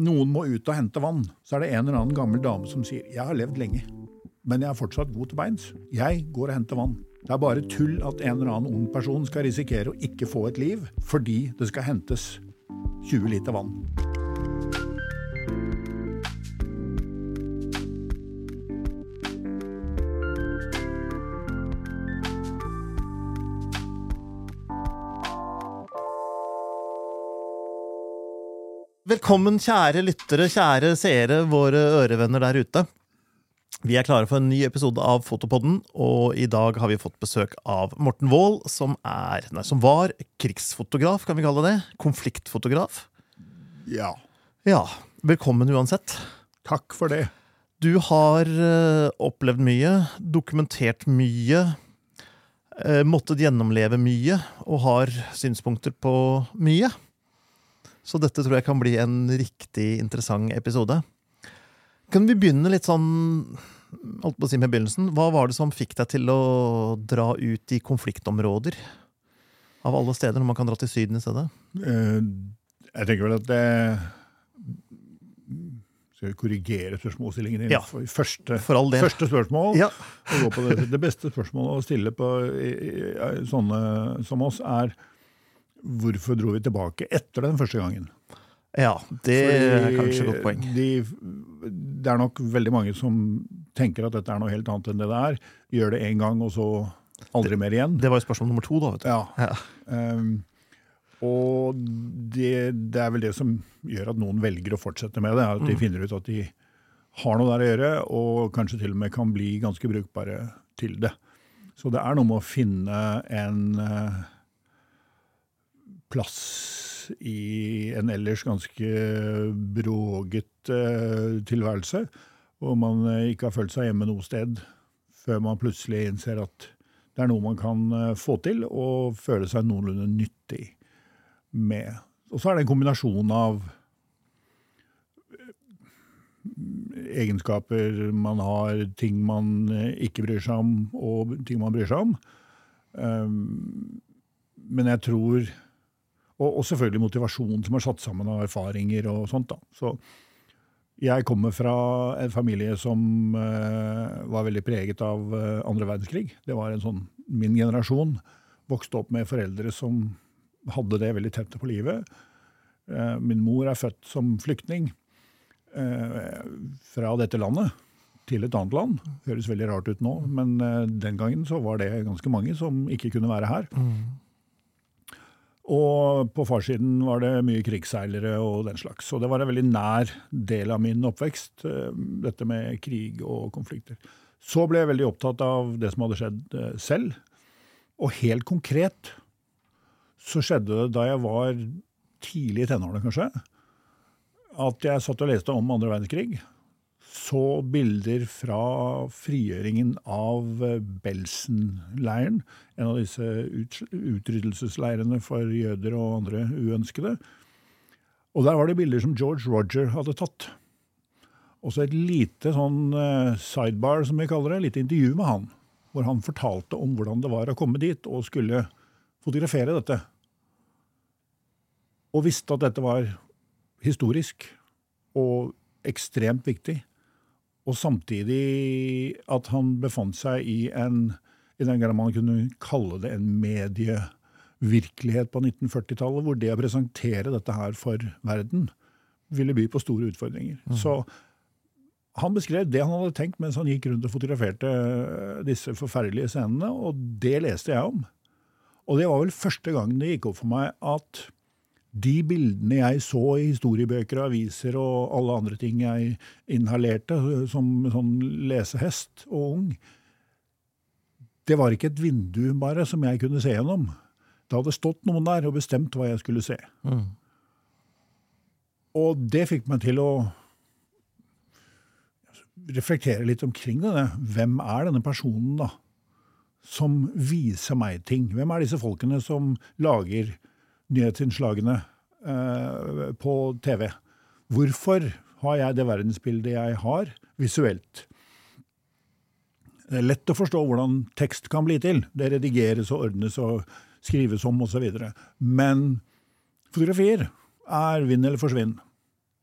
noen må ut og hente vann, så er det en eller annen gammel dame som sier 'jeg har levd lenge, men jeg er fortsatt god til beins'. Jeg går og henter vann. Det er bare tull at en eller annen ung person skal risikere å ikke få et liv fordi det skal hentes 20 liter vann. Velkommen, kjære lyttere, kjære seere, våre ørevenner der ute. Vi er klare for en ny episode av Fotopodden, og i dag har vi fått besøk av Morten Wold, som, er, nei, som var krigsfotograf, kan vi kalle det. Konfliktfotograf. Ja. Ja, velkommen uansett. Takk for det. Du har uh, opplevd mye, dokumentert mye, uh, måttet gjennomleve mye, og har synspunkter på mye. Så dette tror jeg kan bli en riktig interessant episode. Kan vi begynne litt sånn holdt på å si med begynnelsen. Hva var det som fikk deg til å dra ut i konfliktområder? Av alle steder, når man kan dra til Syden i stedet? Eh, Jeg tenker vel at det Skal vi korrigere spørsmålsstillingen din? Ja. Første, første spørsmål Ja. det, det beste spørsmålet å stille på i, i, sånne som oss, er hvorfor dro vi tilbake etter den første gangen? ja, det er kanskje et godt poeng. De, det er nok veldig mange som tenker at dette er noe helt annet enn det det er. Gjør det én gang, og så aldri mer igjen. Det var jo spørsmål nummer to, da. vet du. Ja. Ja. Um, og det, det er vel det som gjør at noen velger å fortsette med det. At de finner ut at de har noe der å gjøre, og kanskje til og med kan bli ganske brukbare til det. Så det er noe med å finne en eh, plass i en ellers ganske bråget eh, tilværelse, hvor man eh, ikke har følt seg hjemme noe sted, før man plutselig innser at det er noe man kan eh, få til og føle seg noenlunde nyttig med. Og så er det en kombinasjon av egenskaper man har, ting man ikke bryr seg om, og ting man bryr seg om. Um, Men jeg tror og, og selvfølgelig motivasjon som er satt sammen av erfaringer og sånt. da. Så jeg kommer fra en familie som uh, var veldig preget av uh, andre verdenskrig. Det var en sånn, Min generasjon vokste opp med foreldre som hadde det veldig tett på livet. Uh, min mor er født som flyktning fra dette landet til et annet land. Høres veldig rart ut nå, men den gangen så var det ganske mange som ikke kunne være her. Og på farssiden var det mye krigsseilere og den slags. Så det var en veldig nær del av min oppvekst, eh, dette med krig og konflikter. Så ble jeg veldig opptatt av det som hadde skjedd eh, selv. Og helt konkret så skjedde det da jeg var tidlig i tenårene, kanskje, at jeg satt og leste om andre verdenskrig. Så bilder fra frigjøringen av eh, Belsen-leiren, en av disse ut, utryddelsesleirene for jøder og andre uønskede. Og der var det bilder som George Roger hadde tatt. Og så et lite sånn eh, sidebar, som vi kaller det, lite intervju med han, hvor han fortalte om hvordan det var å komme dit og skulle fotografere dette. Og visste at dette var historisk og ekstremt viktig. Og samtidig at han befant seg i en i den grad man kunne kalle det en medievirkelighet på 1940-tallet, hvor det å presentere dette her for verden ville by på store utfordringer. Så han beskrev det han hadde tenkt mens han gikk rundt og fotograferte disse forferdelige scenene, og det leste jeg om. Og det var vel første gangen det gikk opp for meg at de bildene jeg så i historiebøker og aviser og alle andre ting jeg inhalerte som sånn lesehest og ung, det var ikke et vindu bare som jeg kunne se gjennom. Det hadde stått noen der og bestemt hva jeg skulle se. Og det fikk meg til å reflektere litt omkring det. Hvem er denne personen, da? Som viser meg ting. Hvem er disse folkene som lager nyhetsinnslagene eh, på TV? Hvorfor har jeg det verdensbildet jeg har, visuelt? Det er lett å forstå hvordan tekst kan bli til. Det redigeres og ordnes og skrives om osv. Men fotografier er vinn eller forsvinn.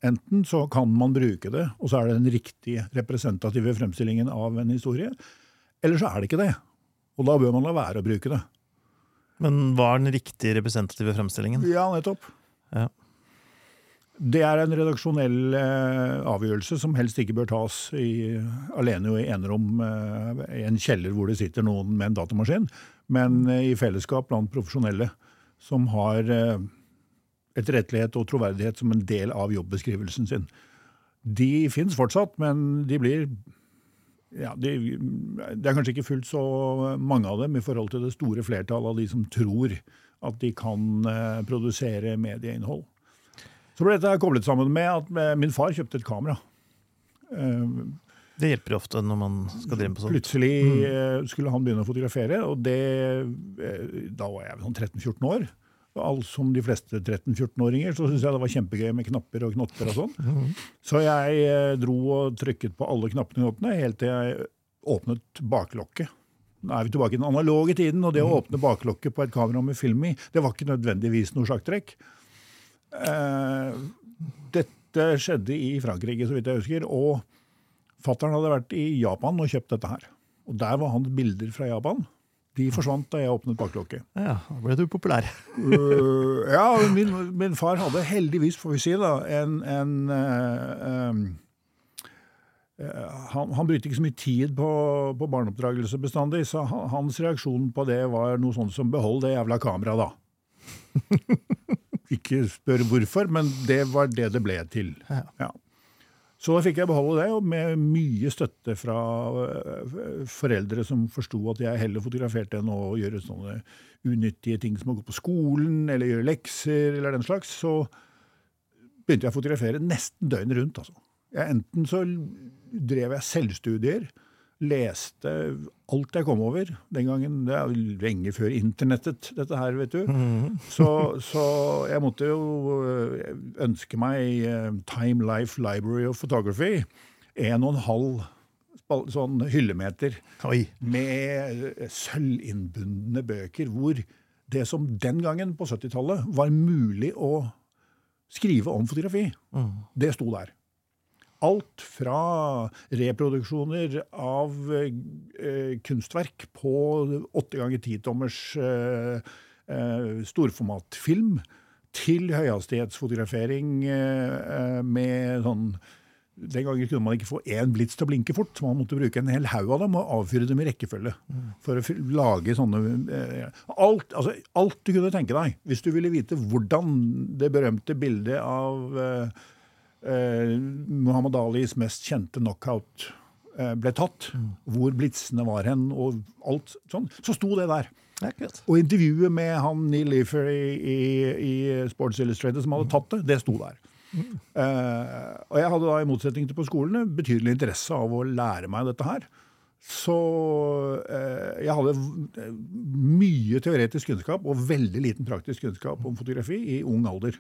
Enten så kan man bruke det, og så er det den riktige representative fremstillingen av en historie, eller så er det ikke det. Og da bør man la være å bruke det. Men hva er den riktige representative fremstillingen? Ja, nettopp. Ja. Det er en redaksjonell eh, avgjørelse som helst ikke bør tas i, alene i enerom eh, i en kjeller hvor det sitter noen med en datamaskin, men eh, i fellesskap blant profesjonelle som har eh, etterrettelighet og troverdighet som en del av jobbeskrivelsen sin. De fins fortsatt, men de blir ja, de, Det er kanskje ikke fullt så mange av dem i forhold til det store flertallet av de som tror at de kan eh, produsere medieinnhold. Så ble dette koblet sammen med at min far kjøpte et kamera. Eh, Det hjelper jo ofte når man skal drive på sånt. Plutselig eh, skulle han begynne å fotografere, og det, da var jeg sånn 13-14 år. All, som de fleste 13-14-åringer så syntes jeg det var kjempegøy med knapper og knotter og sånn. Så jeg eh, dro og trykket på alle knappene og knottene helt til jeg åpnet baklokket. Nå er vi tilbake i den analoge tiden, og det å åpne baklokket på et kamera med film i, det var ikke nødvendigvis noe sjakktrekk. Eh, dette skjedde i Frankrike, så vidt jeg husker, og fattern hadde vært i Japan og kjøpt dette her. Og der var hans bilder fra Japan. De forsvant da jeg åpnet baklokket. Ja, da ble du populær. uh, ja, min, min far hadde heldigvis, får vi si, da, en, en uh, øh, han, han brukte ikke så mye tid på, på barneoppdragelse bestandig, så han, hans reaksjon på det var noe sånt som 'behold det jævla kameraet', da. ikke spør hvorfor, men det var det det ble til. Ja. Så fikk jeg beholde det, og med mye støtte fra øh, foreldre som forsto at jeg heller fotograferte enn å gjøre sånne unyttige ting som å gå på skolen eller gjøre lekser eller den slags, så begynte jeg å fotografere nesten døgnet rundt. Altså. Jeg, enten så drev jeg selvstudier, leste alt jeg kom over den gangen. Det er lenge før internettet, dette her, vet du. Så, så jeg måtte jo øh, ønske meg øh, Time Life Library of Photography. En og en halv sånn hyllemeter Oi. med øh, sølvinnbundne bøker, hvor det som den gangen på 70-tallet var mulig å skrive om fotografi, det sto der. Alt fra reproduksjoner av eh, kunstverk på åtte ganger 10-tommers eh, eh, storformatfilm til høyhastighetsfotografering med sånn Den gangen kunne man ikke få én blits til å blinke fort, man måtte bruke en hel haug av dem og avfyre dem i rekkefølge. For å lage sånne alt, altså, alt du kunne tenke deg. Hvis du ville vite hvordan det berømte bildet av eh, eh, Muhammad Alis mest kjente knockout eh, ble tatt, hvor blitsene var hen, og alt sånn, så sto det der. Ja. Og intervjuet med han Neil Leafer i, i, i Sports Illustrated som hadde tatt det, det sto der. Uh, og jeg hadde da, i motsetning til på skolene, betydelig interesse av å lære meg dette her. Så uh, jeg hadde mye teoretisk kunnskap og veldig liten praktisk kunnskap om fotografi i ung alder.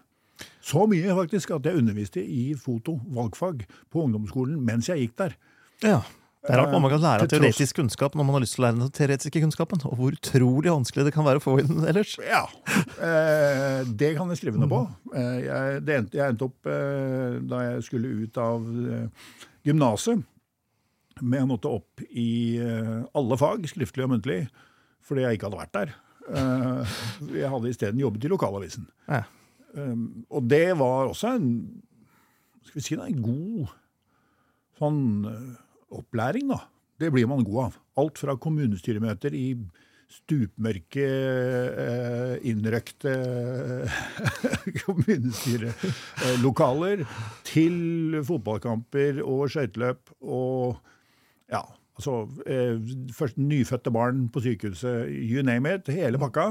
Så mye faktisk at jeg underviste i foto, valgfag, på ungdomsskolen mens jeg gikk der. Ja. Det er rart man kan lære av teoretisk kunnskap når man har lyst til å lære den teoretiske kunnskapen. Og hvor utrolig vanskelig det kan være å få inn ellers. Ja, eh, det kan jeg skrive noe på. Eh, jeg, det endte, jeg endte opp, eh, da jeg skulle ut av eh, gymnaset, med å måtte opp i eh, alle fag, skriftlig og muntlig, fordi jeg ikke hadde vært der. Eh, jeg hadde isteden jobbet i lokalavisen. Ja. Um, og det var også en skal vi si det, en god sånn eh, opplæring, da. Det blir man god av. Alt fra kommunestyremøter i stupmørke, eh, innrøkte kommunestyrelokaler, til fotballkamper og skøyteløp og ja, altså eh, først nyfødte barn på sykehuset, you name it, hele pakka.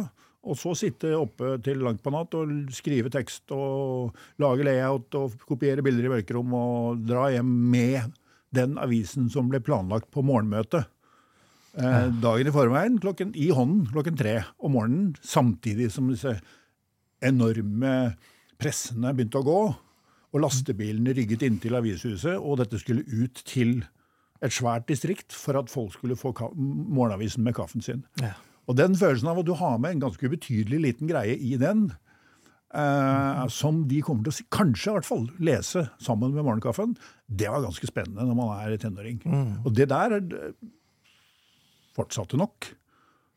Og så sitte oppe til langt på natt og skrive tekst og lage layout og kopiere bilder i mørkerom og dra hjem med den avisen som ble planlagt på morgenmøtet. Eh, dagen i forveien klokken, i hånden klokken tre om morgenen, samtidig som disse enorme pressene begynte å gå, og lastebilene rygget inntil avishuset, og dette skulle ut til et svært distrikt for at folk skulle få morgenavisen med kaffen sin. Ja. Og den følelsen av at du har med en ganske ubetydelig liten greie i den, eh, som de kommer til å kanskje i hvert fall lese sammen med morgenkaffen, det var ganske spennende når man er tenåring. Og det der fortsatte nok.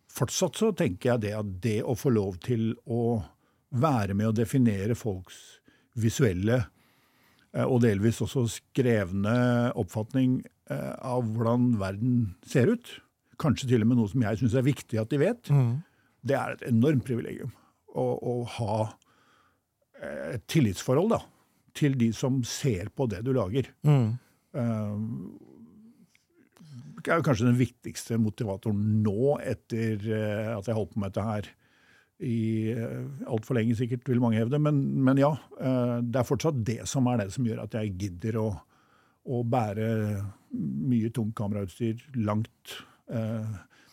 Fortsatt så tenker jeg det at det å få lov til å være med å definere folks visuelle eh, og delvis også skrevne oppfatning eh, av hvordan verden ser ut, kanskje til og med noe som jeg syns er viktig at de vet, det er et enormt privilegium. Å, å ha eh, et tillitsforhold da, til de som ser på det du lager. Eh, Det er jo kanskje den viktigste motivatoren nå, etter eh, at jeg holdt på med dette her i altfor lenge, sikkert, vil mange hevde. Men, men ja, det er fortsatt det som er det som gjør at jeg gidder å, å bære mye tungt kamerautstyr langt,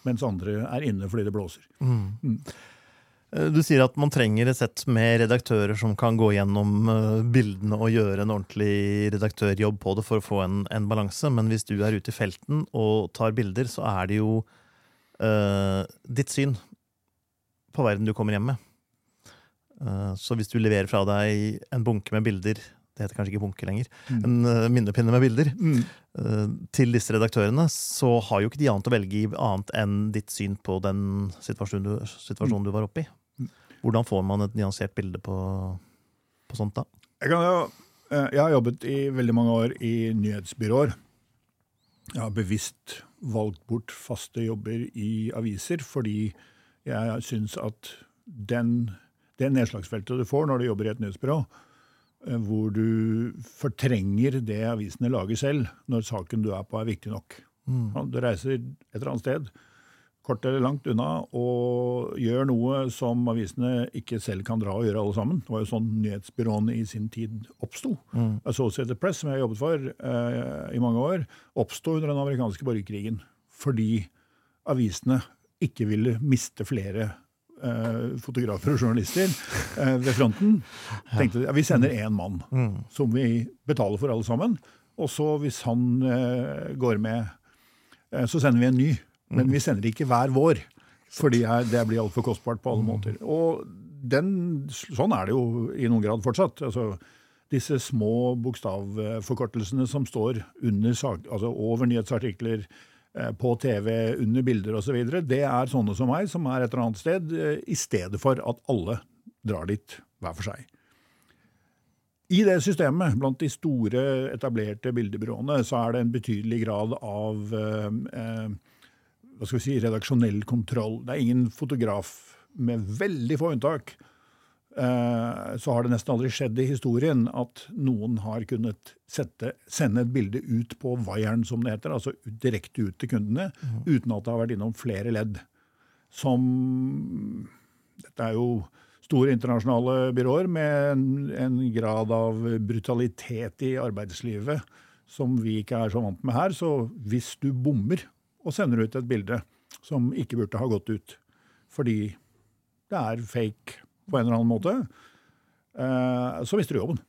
mens andre er inne fordi det blåser. Eh, Du sier at man trenger et sett med redaktører som kan gå gjennom eh, bildene og gjøre en ordentlig redaktørjobb på det for å få en, en balanse, men hvis du er ute i felten og tar bilder, så er det jo eh, ditt syn på verden du kommer hjem med. Eh, så hvis du leverer fra deg en bunke med bilder, det heter kanskje ikke bunke lenger, en eh, minnepinne med bilder, eh, til disse redaktørene, så har jo ikke de annet å velge i annet enn ditt syn på den situasjonen du, situasjonen du var oppe i. Hvordan får man et nyansert bilde på, på sånt da? Jeg, jo, eh, jeg har jobbet i veldig mange år i nyhetsbyråer. Jeg har bevisst valgt bort faste jobber i aviser fordi jeg syns at den, det nedslagsfeltet du får når du jobber i et nyhetsbyrå, hvor du fortrenger det avisene lager selv, når saken du er på er viktig nok. Ja, Du reiser et eller annet sted, kort eller langt unna, og gjør noe som avisene ikke selv kan dra og gjøre alle sammen. Det var jo sånn nyhetsbyråene i sin tid oppsto. Associated Press, som jeg har jobbet for eh, i mange år, oppsto under den amerikanske borgerkrigen fordi avisene ikke ville miste flere eh, fotografer og journalister eh, ved fronten. Tenkte ja, Vi sender én mann, som vi betaler for alle sammen. Og så, hvis han eh, går med, eh, så sender vi en ny. Men vi sender ikke hver vår, fordi det blir altfor kostbart på alle måter. Og den, sånn er det jo i noen grad fortsatt. altså disse små bokstavforkortelsene som står under altså over nyhetsartikler, eh, på TV, under bilder osv., det er sånne som meg, som er et eller annet sted, eh, i stedet for at alle drar dit hver for seg. I det systemet, blant de store, etablerte bildebyråene, så er det en betydelig grad av eh, eh, hva skal vi si, redaksjonell kontroll. Det er ingen fotograf, med veldig få unntak, eh, så har det nesten aldri skjedd i historien at noen har kunnet sette, sende et bilde ut på wiren, som det heter, altså direkte ut til kundene, uten at det har vært innom flere ledd. Som Dette er jo store internasjonale byråer med en, en grad av brutalitet i arbeidslivet som vi ikke er så vant med her. Så hvis du bommer og sender ut et bilde som ikke burde ha gått ut fordi det er fake på en eller annen måte, eh, så mister du jobben.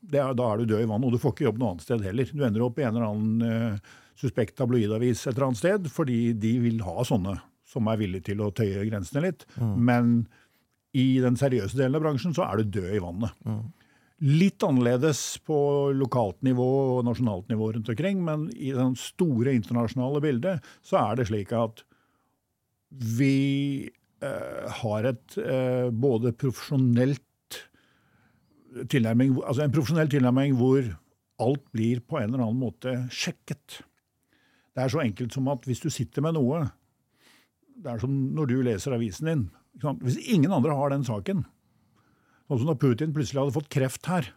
Det er, da er du død i vannet, og du får ikke jobb noe annet sted heller. Du ender opp i en eller annen eh, suspekt tabloidavis et eller annet sted, fordi de vil ha sånne som er villige til å tøye grensene litt. Men i den seriøse delen av bransjen så er du død i vannet. Litt annerledes på lokalt nivå og nasjonalt nivå rundt omkring, men i det store internasjonale bildet så er det slik at vi har et eh, både profesjonelt tilnærming, altså en profesjonell tilnærming hvor alt blir på en eller annen måte sjekket. Det er så enkelt som at hvis du sitter med noe Det er som når du leser avisen din. Hvis ingen andre har den saken Sånn som da Putin plutselig hadde fått kreft her,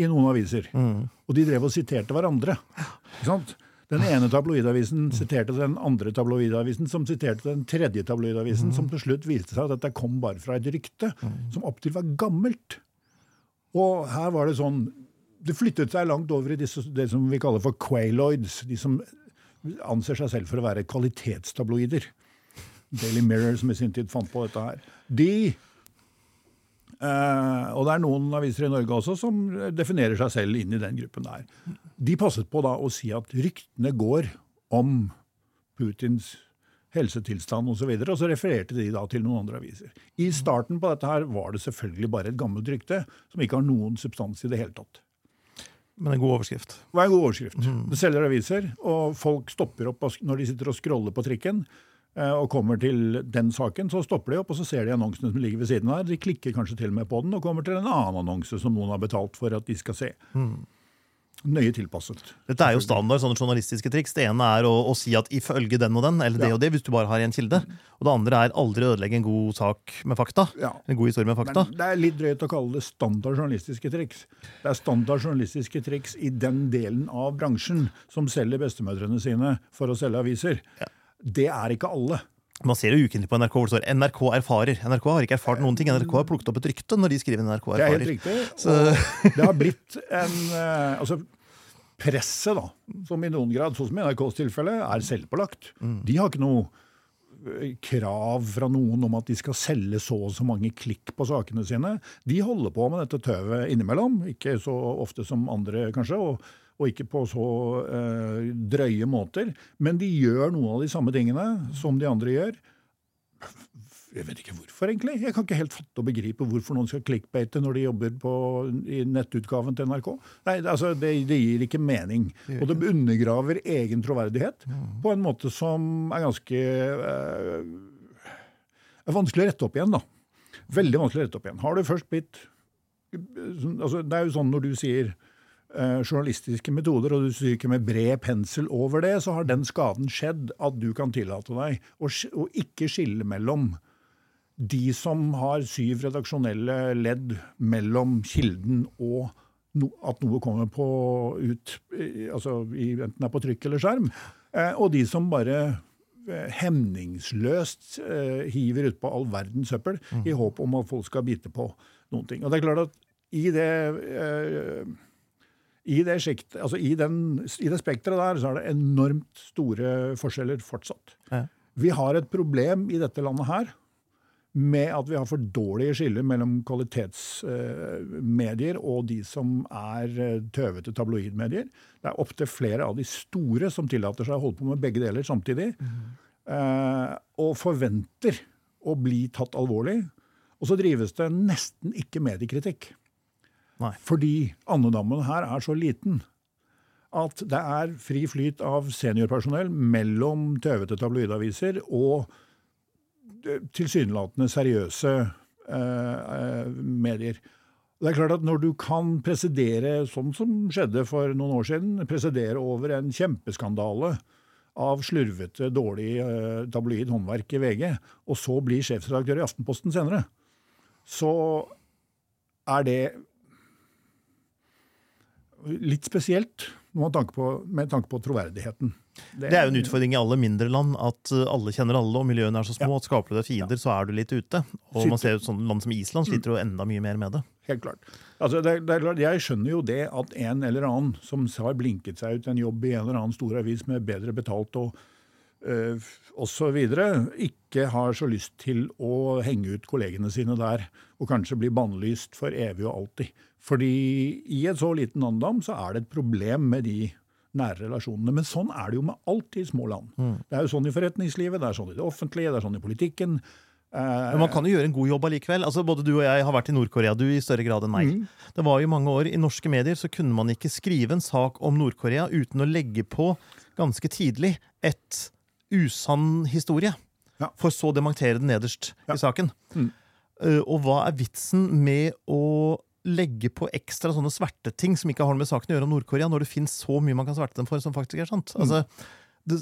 i noen aviser. Og de drev og siterte hverandre. Ikke sant? Den ene tabloidavisen siterte den andre tabloidavisen, som siterte den tredje tabloidavisen, som til slutt viste seg at dette kom bare fra et rykte, som opptil var gammelt. Og her var det sånn Det flyttet seg langt over i disse, det som vi kaller for quailoids. De som anser seg selv for å være kvalitetstabloider. Daily Mirror, som i sin tid fant på dette her. De Og det er noen aviser i Norge også som definerer seg selv inn i den gruppen der. De passet på da å si at ryktene går om Putins helsetilstand osv. Og, så og så refererte de da til noen andre aviser. I starten på dette her var det selvfølgelig bare et gammelt rykte som ikke har noen substans i det hele tatt. Men en god overskrift. Det var en god overskrift. Mm. Det selger aviser, og folk stopper opp når de sitter og scroller på trikken eh, og kommer til den saken, så stopper de opp og så ser de annonsene som ligger ved siden av. De klikker kanskje til og med på den og kommer til en annen annonse som noen har betalt for at de skal se. Mm nøye tilpasset. Dette er jo standard sånne journalistiske triks. Det ene er å, å si at ifølge den og den, eller det ja. og det, hvis du bare har en kilde. Og det andre er aldri ødelegge en god sak med fakta. Ja. En god historie med fakta. Men det er litt drøyt å kalle det standard journalistiske triks. Det er standard journalistiske triks i den delen av bransjen som selger bestemødrene sine for å selge aviser. Ja. Det er ikke alle. Man ser jo ukentlig på NRK hvor det står 'NRK erfarer'. NRK har ikke erfart noen ting. NRK har plukket opp et rykte når de skriver 'NRK erfarer'. Det er helt riktig. Og det har blitt en uh, altså Presset, da, som i noen grad, sånn som i NRKs tilfelle, er selvpålagt. Mm. De har ikke noe eh, krav fra noen om at de skal selge så og så mange klikk på sakene sine. De holder på med dette tøvet innimellom, ikke så ofte som andre kanskje. og og ikke på så eh, drøye måter. Men de gjør noen av de samme tingene som de andre gjør. Jeg vet ikke hvorfor, egentlig. Jeg kan ikke helt fatte og begripe hvorfor noen skal clickbate når de jobber på, i nettutgaven til NRK. Nei, altså, det, det gir ikke mening. Og det undergraver egen troverdighet på en måte som er ganske eh, er vanskelig å rette opp igjen, da. Veldig vanskelig å rette opp igjen. Har du først blitt altså, Det er jo sånn når du sier journalistiske metoder, og du stryker med bred pensel over det, så har den skaden skjedd at du kan tillate deg å, å ikke skille mellom de som har syv redaksjonelle ledd mellom kilden og no, at noe kommer på ut, altså enten det er på trykk eller skjerm, eh, og de som bare eh, hemningsløst hiver utpå all verdens søppel mm. i håp om at folk skal bite på noen ting. Og det er klart at i det i det, skikt, altså i, den, i det spekteret der så er det enormt store forskjeller fortsatt. Ja. Vi har et problem i dette landet her med at vi har for dårlige skiller mellom kvalitetsmedier og de som er eh, tøvete tabloidmedier. Det er opptil flere av de store som tillater seg å holde på med begge deler samtidig. Mm. og forventer å bli tatt alvorlig. Og så drives det nesten ikke mediekritikk. Nei. Fordi andedammen her er så liten at det er fri flyt av seniorpersonell mellom tøvete tabloidaviser og eh, tilsynelatende seriøse eh, medier. Det er klart at Når du kan presedere, sånn som skjedde for noen år siden, presedere over en kjempeskandale av slurvete, dårlig eh, tabloid håndverk i VG, og så bli sjefsredaktør i Aftenposten senere, så er det litt spesielt med tanke på, med tanke på troverdigheten. Det, det, er jo en utfordring i alle mindre land at uh, alle kjenner alle, og miljøene er så små. Ja. at Skaper du deg fiender, ja. så er du litt ute. Og man ser jo sånn Land som Island mm. sliter jo enda mye mer med det. Helt klart. Altså, det, det er klart. Jeg skjønner jo det at en eller annen som har blinket seg ut en jobb i en eller annen stor avis med bedre betalt og øh, osv., ikke har så lyst til å henge ut kollegene sine der og kanskje bli bannlyst for evig og alltid. Fordi i et så liten andam så er det et problem med de nære relasjonene. Men sånn er det jo med alt i små land. Mm. Det er jo sånn i forretningslivet, det er sånn i det offentlige, det er sånn i politikken. Men man kan jo gjøre en god jobb allikevel. Altså, både du og jeg har vært i Nord-Korea, du i større grad enn meg. Mm. Det var jo mange år I norske medier så kunne man ikke skrive en sak om Nord-Korea uten å legge på ganske tidlig et usann historie. Ja. For så å dementere den nederst ja. i saken. Mm. Uh, og hva er vitsen med å legge på ekstra sånne sverteting som ikke har noe med saken å gjøre om Nord-Korea, når det finnes så mye man kan sverte dem for som faktisk er sant. Mm. Altså, det,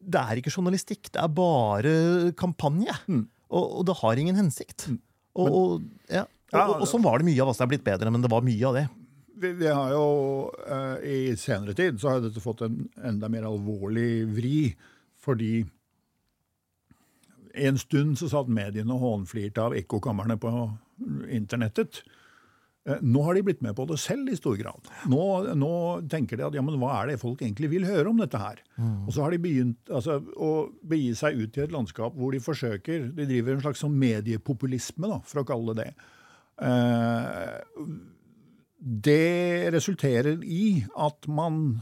det, er ikke journalistikk, det er bare kampanje. Mm. Og, og, det har ingen hensikt. Mm. Og, og, ja. og, sånn var det mye av oss. Det er blitt bedre, men det var mye av det. Vi, vi har jo uh, I senere tid så har dette fått en enda mer alvorlig vri, fordi en stund så satt mediene og hånflirte av ekkokamrene på internettet. Eh, nå har de blitt med på det selv i stor grad. Nå, nå, tenker de at ja, men hva er det folk egentlig vil høre om dette her? Mm. Og så har de begynt altså, å begi seg ut i et landskap hvor de forsøker De driver en slags sånn mediepopulisme, da, for å kalle det det. Eh, det resulterer i at man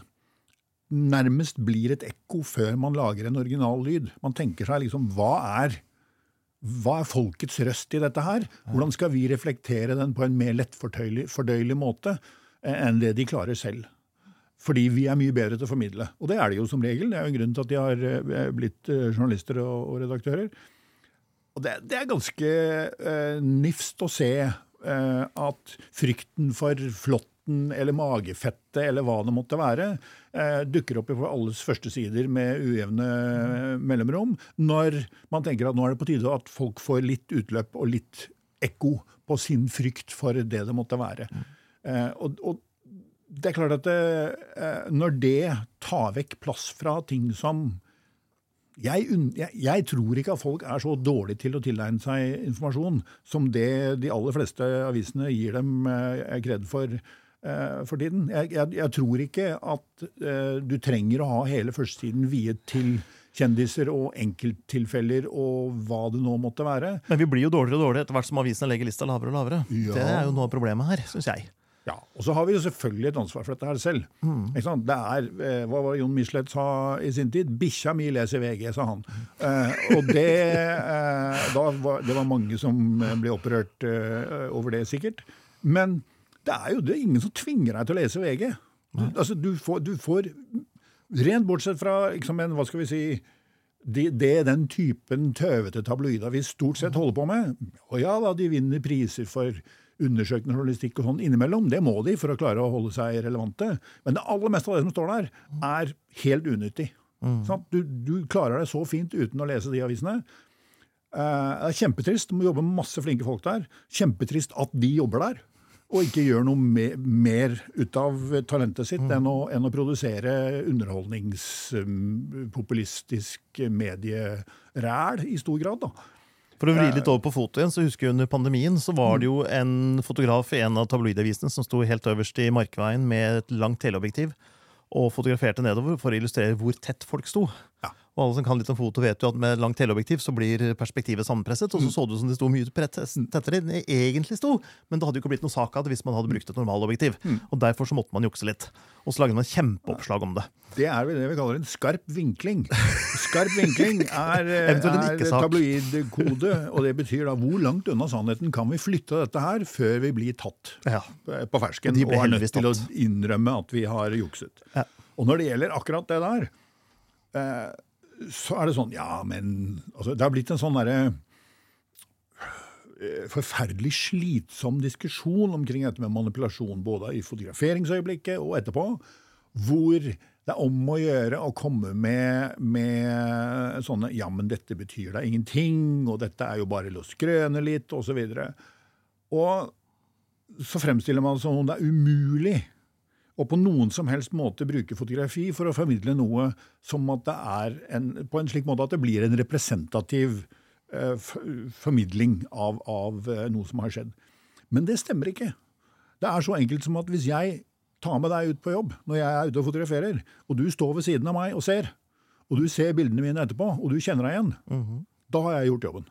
nærmest blir et ekko før man lager en original lyd. Man tenker seg liksom hva er, hva er folkets røst i dette her? Hvordan skal vi reflektere den på en mer lettfordøyelig måte enn det de klarer selv? Fordi vi er mye bedre til å formidle. Og det er de jo som regel. Det er jo en grunn til at de har eh, blitt eh, journalister og, redaktører. Og det, det er ganske eh, nifst å se eh, at frykten for flåtten eller magefettet eller hva det måtte være, eh, dukker opp på alles første sider med ujevne mellomrom, når man tenker at nå er det på tide at folk får litt utløp og litt ekko på sin frykt for det det måtte være. Eh, og, og det er klart at det, eh, når det tar vekk plass fra ting som jeg, jeg, jeg, tror ikke at folk er så dårlige til å tilegne seg informasjon som det de aller fleste avisene gir dem eh, kred for for tiden. Jeg, jeg, tror ikke at uh, du trenger å ha hele førstesiden viet til kjendiser og enkelttilfeller og hva det nå måtte være. Men vi blir jo dårligere og dårligere etter hvert som avisene legger lista lavere og lavere. Ja. Det er jo noe av problemet her, syns jeg. Ja, Og så har vi jo selvfølgelig et ansvar for dette her selv. Mm. Det er, eh, Hva var det Jon Michelet sa i sin tid? 'Bikkja mi leser VG', sa han. Eh, og det, eh, var, det var mange som ble opprørt eh, over det, sikkert. Men det er jo det er ingen som tvinger deg til å lese VG. Du, altså, du, får, du får, Rent bortsett fra liksom, en, hva skal vi si det, det den typen tøvete tabloider vi stort sett holder på med. Og ja da, de vinner priser for undersøkende journalistikk og sånn innimellom. Det må de for å klare å holde seg relevante. Men det aller meste av det som står der, er helt unyttig. Mm. Sånn, du, du, klarer deg så fint uten å lese de avisene. Uh, det er kjempetrist. Du må jobbe med masse flinke folk der. Kjempetrist at de jobber der. Og ikke gjør noe me mer ut av talentet sitt mm. enn, å, enn, å, produsere underholdningspopulistisk medieræl i stor grad. da. For å vri litt over på foto igjen, så husker jeg Under pandemien så var det jo en fotograf i en av tabloidavisene som sto helt øverst i Markveien med et langt teleobjektiv og fotograferte nedover for å illustrere hvor tett folk sto. Ja. Og alle som kan litt om foto, vet jo at med langt teleobjektiv så blir perspektivet sammenpresset. Og så mm. så det ut som det sto mye tettere enn det egentlig sto, men det hadde jo ikke blitt noe sak av det hvis man hadde brukt et normalobjektiv. Mm. Og derfor så måtte man jukse litt. Og så lagde man kjempeoppslag om det. Det er vel det vi kaller en skarp vinkling. Skarp vinkling er, er tabloidkode, og det betyr da hvor langt unna sannheten kan vi flytte dette her før vi blir tatt ja. på fersken og er nødt til å innrømme at vi har jukset. Ja. Og når det gjelder akkurat det der, eh, så er det sånn Ja, men altså, Det har blitt en sånn derre eh, forferdelig slitsom diskusjon omkring dette med manipulasjon, både i fotograferingsøyeblikket og etterpå, hvor det er om å gjøre å komme med, med sånne 'ja, men dette betyr da ingenting', og 'dette er jo bare å skrøne litt', osv. Og, så og så fremstiller man det som om det er umulig og på noen som helst måte bruke fotografi for å formidle noe som at det er en, på en slik måte at det blir en representativ eh, formidling av, av eh, noe som har skjedd. Men det stemmer ikke. Det er så enkelt som at hvis jeg tar med deg ut på jobb når jeg er ute og fotograferer, og du står ved siden av meg og ser, og du ser bildene mine etterpå, og du kjenner deg igjen, mm -hmm. da har jeg gjort jobben.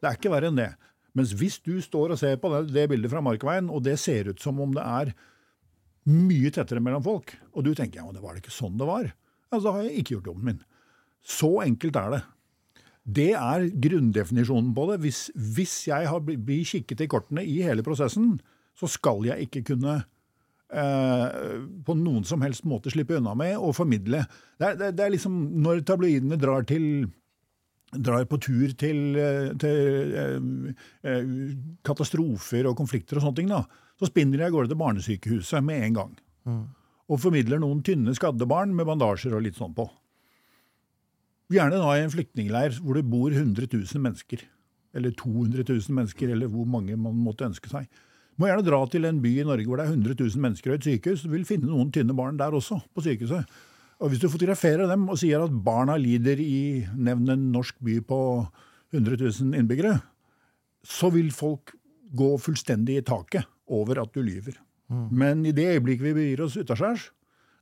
Det er ikke verre enn det. Mens hvis du står og ser på det, det bildet fra Markveien, og det ser ut som om det er mye tettere mellom folk. Og du tenker ja, det var det ikke sånn det var. Altså, da har jeg ikke gjort jobben min. Så enkelt er det. Det er grunndefinisjonen på det. Hvis, hvis jeg har blir kikket i kortene i hele prosessen, så skal jeg ikke kunne eh, på noen som helst måte slippe unna med å formidle. Det er, det, det er liksom når tabloidene drar til drar på tur til, eh, til eh, eh, katastrofer og konflikter og sånne ting, da, så spinner de av gårde til barnesykehuset med en gang. Mm. Og formidler noen tynne, skadde barn med bandasjer og litt sånn på. Gjerne da i en flyktningleir hvor det bor 100 000 mennesker. Eller 200 000 mennesker, eller hvor mange man måtte ønske seg. Må gjerne dra til en by i Norge hvor det er 100 000 mennesker og et sykehus. Du vil finne noen tynne barn der også, på sykehuset. Og Hvis du fotograferer dem og sier at barna lider i nevn en norsk by på 100 000 innbyggere, så vil folk gå fullstendig i taket over at du lyver. Mm. Men i det øyeblikket vi begir oss utaskjærs,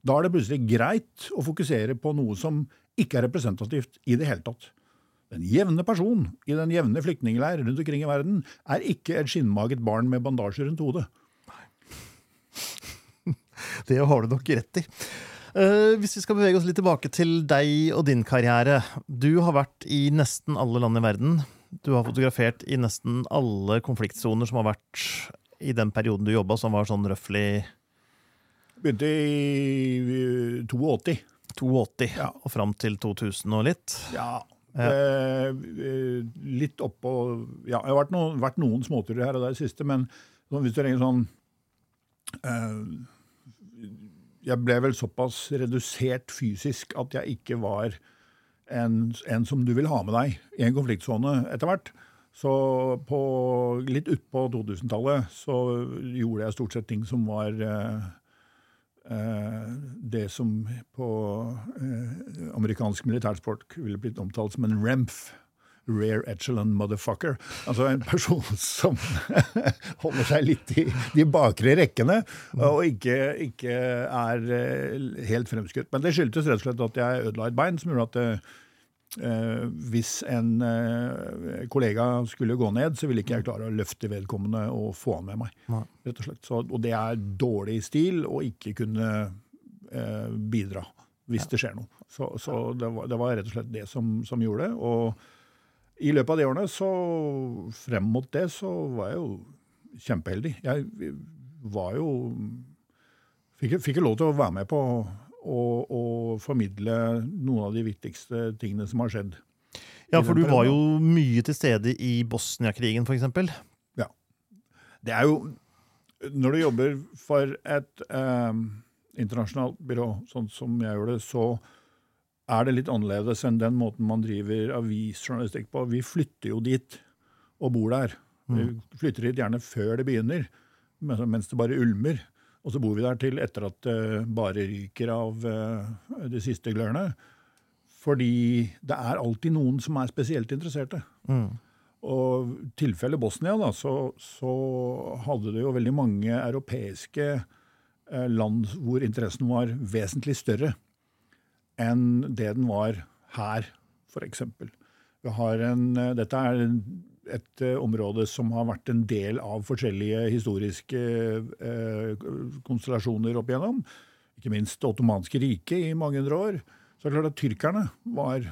da er det plutselig greit å fokusere på noe som ikke er representativt i det hele tatt. Den jevne person i den jevne flyktningleir rundt omkring i verden er ikke et skinnmaget barn med bandasje rundt hodet. Nei. Det har du nok rett i. Uh, hvis vi skal bevege oss litt tilbake til deg og din karriere. Du har vært i nesten alle land i verden. Du har fotografert i nesten alle konfliktsoner som har vært i den perioden du jobba, som var sånn røftlig Begynte i 82. 82 Ja. og fram til 2000 og litt. Ja. Eh, eh, litt oppå Ja, det har vært noen, vært noen småturer her og der i siste, men sånn, hvis du ringer sånn eh, Jeg ble vel såpass redusert fysisk at jeg ikke var en, en som du vil ha med deg i en konfliktsone etter hvert. Så på, litt utpå 2000-tallet så gjorde jeg stort sett ting som var eh, eh, det som på eh, amerikansk militærsport ville blitt omtalt som en REMF. Rare Echelon Motherfucker. Altså en person som holder seg litt i de bakre rekkene og ikke, ikke er eh, helt fremskutt. Men det skyldtes rett og slett at jeg ødela et bein, som gjorde at eh, hvis en eh, kollega skulle gå ned, så ville ikke jeg klare å løfte vedkommende og få han med meg. Nei. rett Og slett. Så, og det er dårlig stil å ikke kunne eh, bidra hvis det skjer noe. Så, så det, var, det var rett og slett det som, som gjorde det. Og i løpet av de årene, så frem mot det, så var jeg jo kjempeheldig. Jeg var jo Fikk, fikk lov til å være med på og, og formidle noen av de viktigste tingene som har skjedd. Ja, for du var jo mye til stede i Bosnia-krigen, f.eks. Det er jo Når du jobber for et eh, internasjonalt byrå, sånn som jeg gjør det, så er det litt annerledes enn den måten man driver avisjournalistikk på. Vi flytter jo dit og bor der. Vi flytter dit gjerne før det begynner, mens det bare ulmer. Og så bor vi der til etter at det bare ryker av eh, de siste glørne. Fordi det er alltid noen som er spesielt interesserte. Mm. Og i tilfellet Bosnia, da, så, så hadde det jo veldig mange europeiske eh, land hvor interessen var vesentlig større enn det den var her, f.eks. Vi har en, eh, dette er et eh, område som har vært en del av forskjellige historiske eh, konstellasjoner opp igjennom. Ikke minst det ottomanske riket i mange hundre år. Så det er klart at tyrkerne var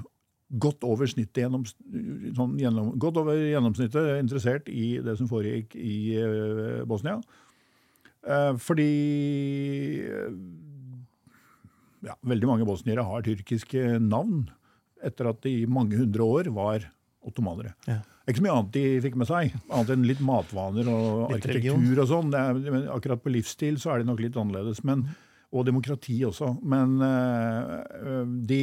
godt over gjennom, sånn gjennom, godt over gjennomsnittet interessert i det som foregikk i eh, Bosnia. Fordi ja, veldig mange bosniere har tyrkiske navn etter at de i mange hundre år var ottomanere. Ja. Ikke så mye annet de fikk med seg, annet enn litt matvaner og Litt arkitektur og sånn. Det men Akkurat på livsstil så er de nok litt annerledes, men, og demokrati også. Men uh, de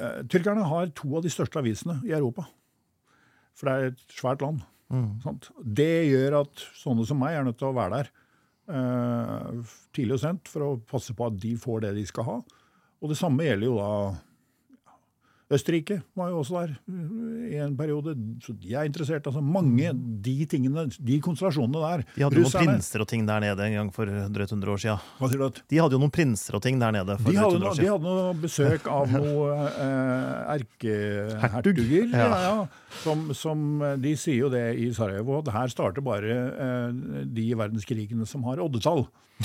uh, Tyrkerne har to av de største avisene i Europa. For det er et svært land. Mm. Sant? Det gjør at sånne som meg er nødt til å være der uh, tidlig og sent for å passe på at de får det de skal ha. Og det samme gjelder jo da Østerrike var jo også der eh, i en periode. Så de er interessert. altså Mange de tingene, de konstellasjonene der. De hadde jo noen prinser og ting der nede en gang for drøyt 100 år siden. Hva sier du at? De hadde jo noen prinser og ting der nede for De drøyt hadde, 100 år siden. de hadde noe besøk av noen eh, erkehertuger. Ja. Ja. Ja, som, som eh, De sier jo det i Sarajevo, at her starter bare eh, de verdenskrigene som har oddetall.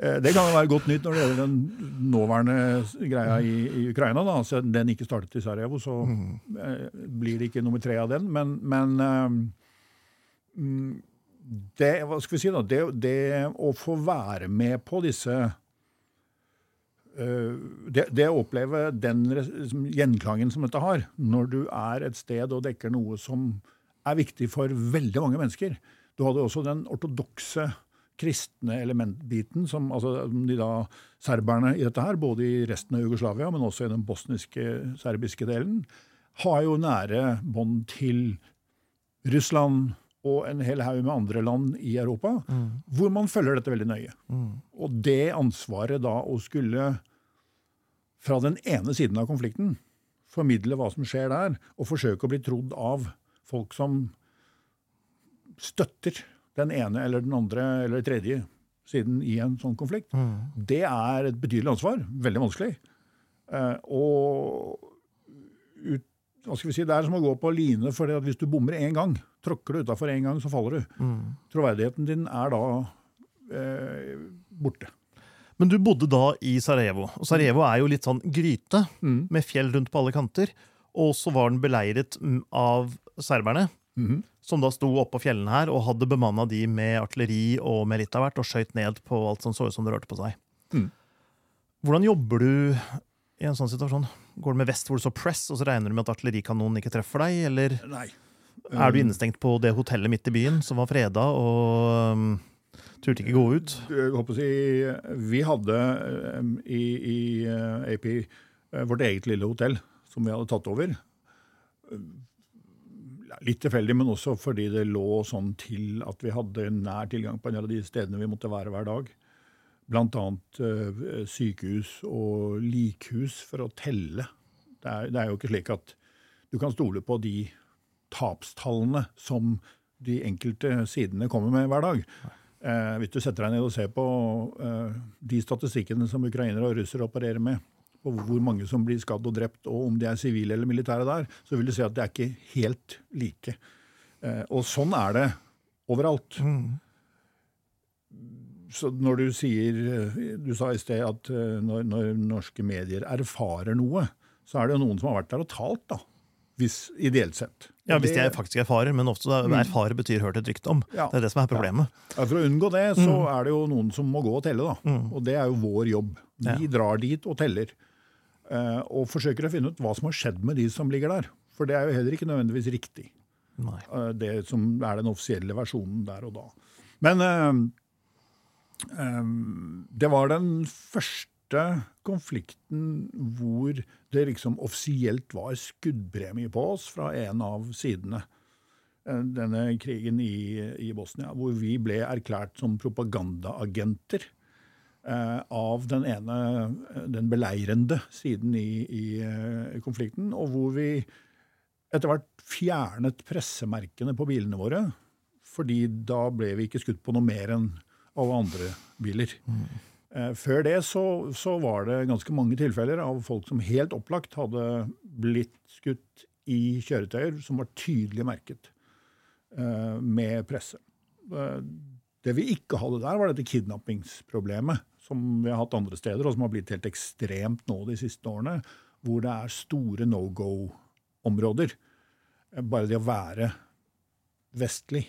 Eh, Det kan jo være godt nytt når det gjelder den nåværende greia i, i Ukraina. da, altså Den ikke startet i Sarajevo, så mm. blir det ikke nummer tre av den. Men, men eh, mm, det, hva skal vi si da, det, det å få være med på disse eh, det, det å oppleve den gjenklangen som dette har, når du er et sted og dekker noe som er viktig for veldig mange mennesker Du hadde også den ortodokse kristne elementbiten, som altså, de da serberne i dette her, både i resten av Jugoslavia, men også i den bosniske, serbiske delen, har jo nære bånd til Russland og en hel haug med andre land i Europa, hvor man følger dette veldig nøye. Og det ansvaret da å skulle fra den ene siden av konflikten formidle hva som skjer der, og forsøke å bli trodd av folk som støtter den ene eller den andre eller tredje siden i en sånn konflikt, det er et betydelig ansvar. Veldig vanskelig. Eh, og ut, hva skal vi si, det er som å gå på line, for hvis du bommer én gang, tråkker du utafor én gang, så faller du. Mm. Troverdigheten din er da eh, borte. Men du bodde da i Sarajevo. Og Sarajevo er jo litt sånn gryte Mm. med fjell rundt på alle kanter. Og så var den beleiret mm, av serberne, Mhm. Som da sto oppå fjellene her og hadde bemanna de med artilleri og med litt av hvert, og skøyt ned på alt som så ut som det rørte på seg. Mm. Hvordan jobber du i en sånn situasjon? Går du med vest hvor du så press, og så regner du med at artillerikanonen ikke treffer deg? Eller Nei. er du innestengt på det hotellet midt i byen som var freda, og um, turte ikke gå ut? Jeg håper å si, vi hadde um, i, i uh, AP uh, vårt eget lille hotell som vi hadde tatt over. Litt tilfeldig, men også fordi det lå sånn til at vi hadde nær tilgang på en del av de stedene vi måtte være hver dag. Blant annet eh, sykehus og likhus for å telle. Det er, det er jo ikke slik at du kan stole på de tapstallene som de enkelte sidene kommer med hver dag. Eh, hvis du setter deg ned og ser på eh, de statistikkene som ukrainere og russere opererer med, på hvor mange som blir skadd og drept, og om de er sivile eller militære der, så vil du se at det er ikke helt like. Eh, og sånn er det overalt. Så når du sier eh, Du sa i sted at eh, når, når norske medier erfarer noe, så er det jo noen som har vært der og talt, da. Hvis, ideelt sett. Ja, Hvis de faktisk erfarer, men ofte mm. erfarer betyr hørt et rykte om. Ja. Det er det som er problemet. Ja, For å unngå det, så er det jo noen som må gå og telle, da. Og det er jo vår jobb. Vi Ja. drar dit og teller. Eh, og forsøker å finne ut hva som har skjedd med de som ligger der. For det er jo heller ikke nødvendigvis riktig. Nei. eh, det som er den offisielle versjonen der og da. Men eh, det var den første konflikten hvor det liksom offisielt var skuddpremie på oss fra en av sidene. Denne krigen i, i Bosnia, hvor vi ble erklært som propagandaagenter av den ene, eh, den beleirende siden i, i eh, konflikten, og hvor vi etter hvert fjernet pressemerkene på bilene våre, fordi da ble vi ikke skutt på noe mer enn alle andre biler. Eh, Før det så, så var det ganske mange tilfeller av folk som helt opplagt hadde blitt skutt i kjøretøyer som var tydelig merket eh, med presse. Eh, Det vi ikke hadde der, var dette kidnappingsproblemet, som vi har hatt andre steder, og som har blitt helt ekstremt nå de siste årene, hvor det er store no go-områder. Eh, Bare det å være vestlig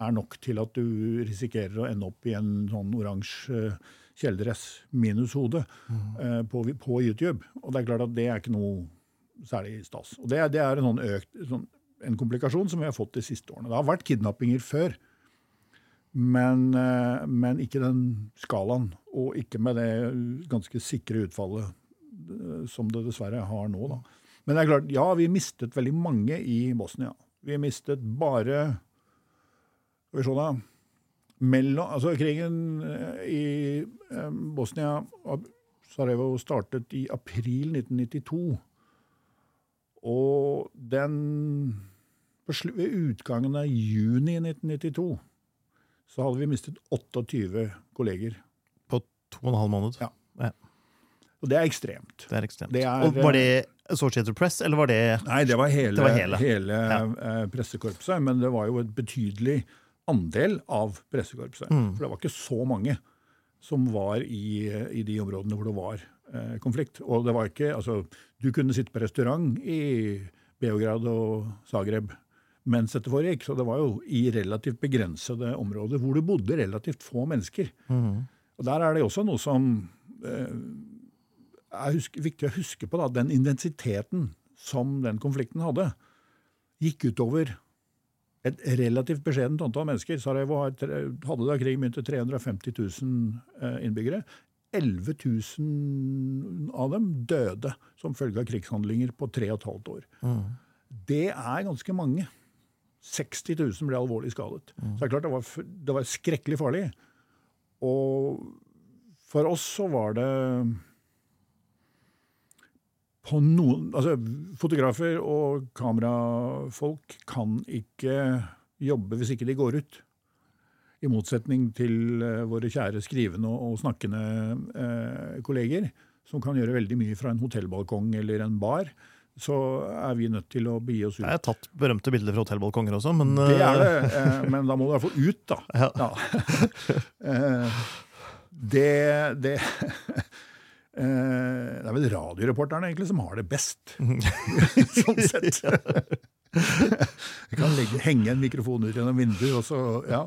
er nok til at du risikerer å ende opp i en sånn oransje eh, kjeledress minus hode mm. på, på YouTube. Og det er klart at det er ikke noe særlig stas. Og det, det er en sånn økt sånn, en komplikasjon som vi har fått de siste årene. Det har vært kidnappinger før, men, eh, men ikke den skalaen. Og ikke med det ganske sikre utfallet eh, som det dessverre har nå. Da. Men det er klart, ja, vi mistet veldig mange i Bosnia. Vi mistet bare Skal vi se, da. Mellom, altså krigen eh, i Bosnia Sarajevo startet i april 1992. Og den Ved utgangen av juni 1992 så hadde vi mistet 28 kolleger. På to og en halv måned. Ja. Og det er ekstremt. Det er ekstremt. Det er- og var det Associated Press, eller var det Nei, det var hele, Det var hele. eh, pressekorpset, men det var jo et betydelig andel av pressekorpset. Mm. For det var ikke så mange som var i, i de områdene hvor det var eh, konflikt. Og det var ikke, altså, Du kunne sitte på restaurant i Beograd og Zagreb mens dette foregikk, så det var jo i relativt begrensede områder hvor det bodde relativt få mennesker. Mm. Og Der er det også noe som eh, er husk, viktig å huske på. Da, den intensiteten som den konflikten hadde, gikk utover et relativt beskjedent antall mennesker. Sarajevo hadde da krigen begynte 350 000 eh, innbyggere. 11 000 av dem døde som følge av krigshandlinger på tre og et halvt år. Det er ganske mange. 60 000 ble alvorlig skadet. Så det er klart det var, det var skrekkelig farlig. Og for oss så var det på noen Altså, fotografer og kamerafolk kan ikke jobbe hvis ikke de går ut. I motsetning til eh, våre kjære skrivende og, og snakkende eh, kolleger, som kan gjøre veldig mye fra en hotellbalkong eller en bar, så er vi nødt til å begi oss ut. Jeg har tatt berømte bilder fra hotellbalkonger også, men Det er eh, det, eh, men da må du i hvert fall ut, da. Ja. Ja. Eh, Det, det eh, Det er vel radioreporterne egentlig som har det best, sånn sett. Jeg kan legge, henge en mikrofon ut gjennom vinduet og så ja,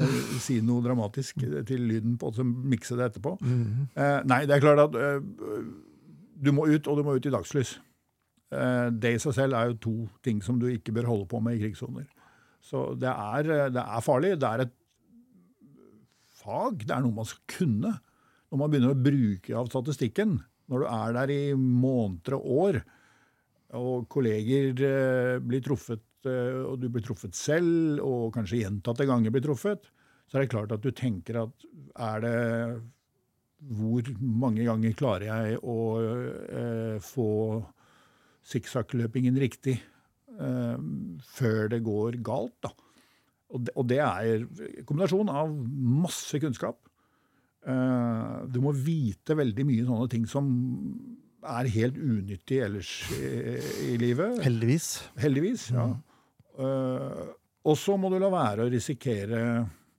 eh, si noe dramatisk til lyden på, og så mikse det etterpå. Eh, nei, det er klart at eh, du må ut, og du må ut i dagslys. Eh, det i seg selv er jo to ting som du ikke bør holde på med i krigssoner. Så det er, eh, det er farlig. Det er et fag. Det er noe man skal kunne. Når man begynner å bruke av statistikken, når du er der i måneder og år, og kolleger eh, blir truffet, og du blir truffet selv, og kanskje gjentatte ganger blir truffet, så er det klart at du tenker at er det Hvor mange ganger klarer jeg å eh, få sikksakkløpingen riktig uh, før det går galt, da? Og det, og det er en kombinasjon av masse kunnskap. Uh, du må vite veldig mye sånne ting som er helt unyttig ellers i, i livet. Heldigvis. Heldigvis, ja. Uh, og så må du la være å risikere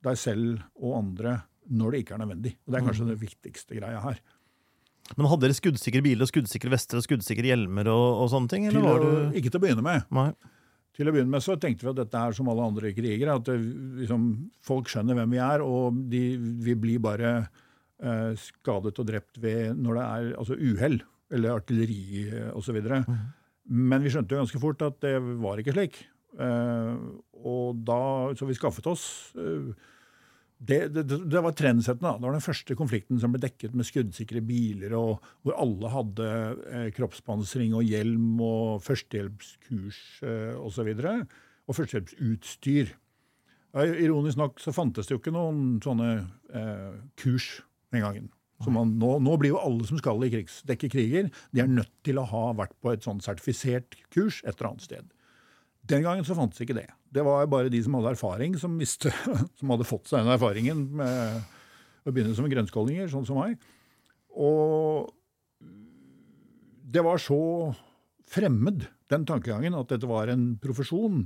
deg selv og andre når det ikke er nødvendig. Og Det er kanskje den viktigste greia her. Men hadde dere skuddsikre biler og skuddsikre vester og skuddsikre hjelmer og, og sånne ting? Til å, du ikke til å begynne med. Nei. Til å begynne med så tenkte vi at dette er som alle andre kriger. At det, liksom, folk skjønner hvem vi er, og de, vi blir bare eh, skadet og drept ved når det er altså uhell eller artilleri eh, osv. Mm. Men vi skjønte jo ganske fort at det var ikke slik. Eh, og da, så vi skaffet oss eh, det, det, det var trendsettende. da. Det var den første konflikten som ble dekket med skuddsikre biler, og hvor alle hadde eh, kroppspansring og hjelm og førstehjelpskurs eh, osv. Og, og førstehjelpsutstyr. Ja, ironisk nok så fantes det jo ikke noen sånne eh, kurs den gangen. Så man, nå, nå blir jo alle som skal i krigs, dekke kriger, de er nødt til å ha vært på et sånn sertifisert kurs et eller annet sted. Den gangen så fantes ikke det. Det var bare de som hadde erfaring, som, visste, som hadde fått seg den erfaringen med å begynne som grønnskåldinger, sånn som meg. Og det var så fremmed, den tankegangen, at dette var en profesjon,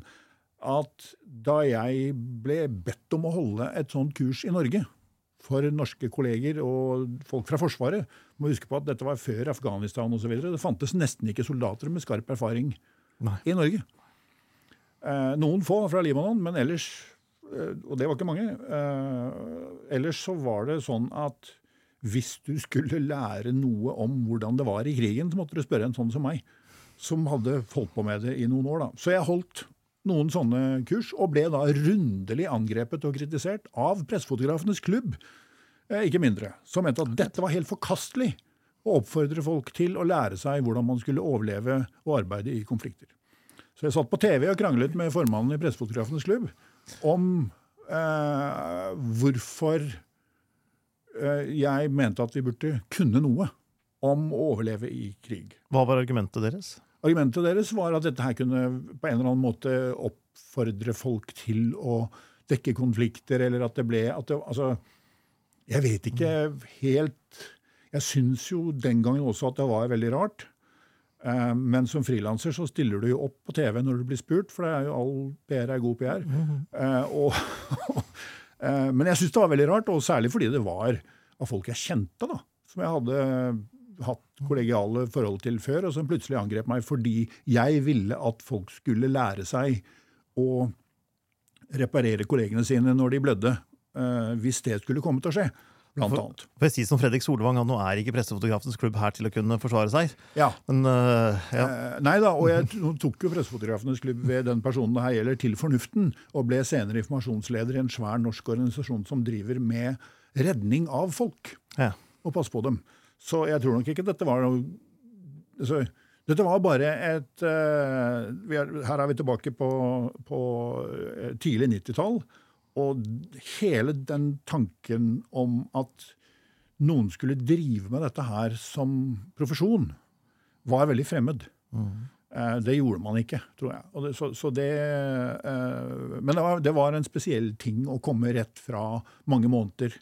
at da jeg ble bedt om å holde et sånt kurs i Norge for norske kolleger og folk fra Forsvaret må huske på at dette var før Afghanistan osv. Det fantes nesten ikke soldater med skarp erfaring Nei. i Norge. Eh, noen få fra Libanon, men ellers eh, Og det var ikke mange. Eh, ellers så var det sånn at hvis du skulle lære noe om hvordan det var i krigen, så måtte du spørre en sånn som meg, som hadde holdt på med det i noen år. da. Så jeg holdt noen sånne kurs, og ble da rundelig angrepet og kritisert av Pressefotografenes klubb, ikke mindre, som mente at dette var helt forkastelig å oppfordre folk til å lære seg hvordan man skulle overleve og arbeide i konflikter. Så jeg satt på TV og kranglet med formannen i Pressefotografenes klubb om eh, hvorfor eh, jeg mente at vi burde kunne noe om å overleve i krig. Hva var argumentet deres? Argumentet deres var at dette her kunne på en eller annen måte oppfordre folk til å dekke konflikter, eller at det ble at det, Altså, jeg vet ikke helt Jeg syns jo den gangen også at det var veldig rart. Eh, Men som frilanser så stiller du jo opp på TV når du blir spurt, for det er jo all PR er god PR. Eh, Og, eh, men jeg syns det var veldig rart, og særlig fordi det var av folk jeg kjente, da. Som jeg hadde hatt kollegiale forhold til før, og som plutselig angrep meg fordi jeg ville at folk skulle lære seg å reparere kollegene sine når de blødde, hvis det skulle komme til å skje, blant For- annet. For jeg sier som Fredrik Solvang, at nå er ikke Pressefotografenes klubb her til å kunne forsvare seg. Ja. Men uh, ja. Eh, Nei da, og jeg tok jo Pressefotografenes klubb ved den personen det her gjelder, til fornuften, og ble senere informasjonsleder i en svær norsk organisasjon som driver med redning av folk, ja. og passe på dem. Så jeg tror nok ikke dette var noe altså, Dette var bare et uh, vi er, Her er vi tilbake på, på eh, tidlig 90-tall. Og hele den tanken om at noen skulle drive med dette her som profesjon, var veldig fremmed. Eh, Det gjorde man ikke, tror jeg. Det, så, så det, eh, men det var, det var en spesiell ting å komme rett fra mange måneder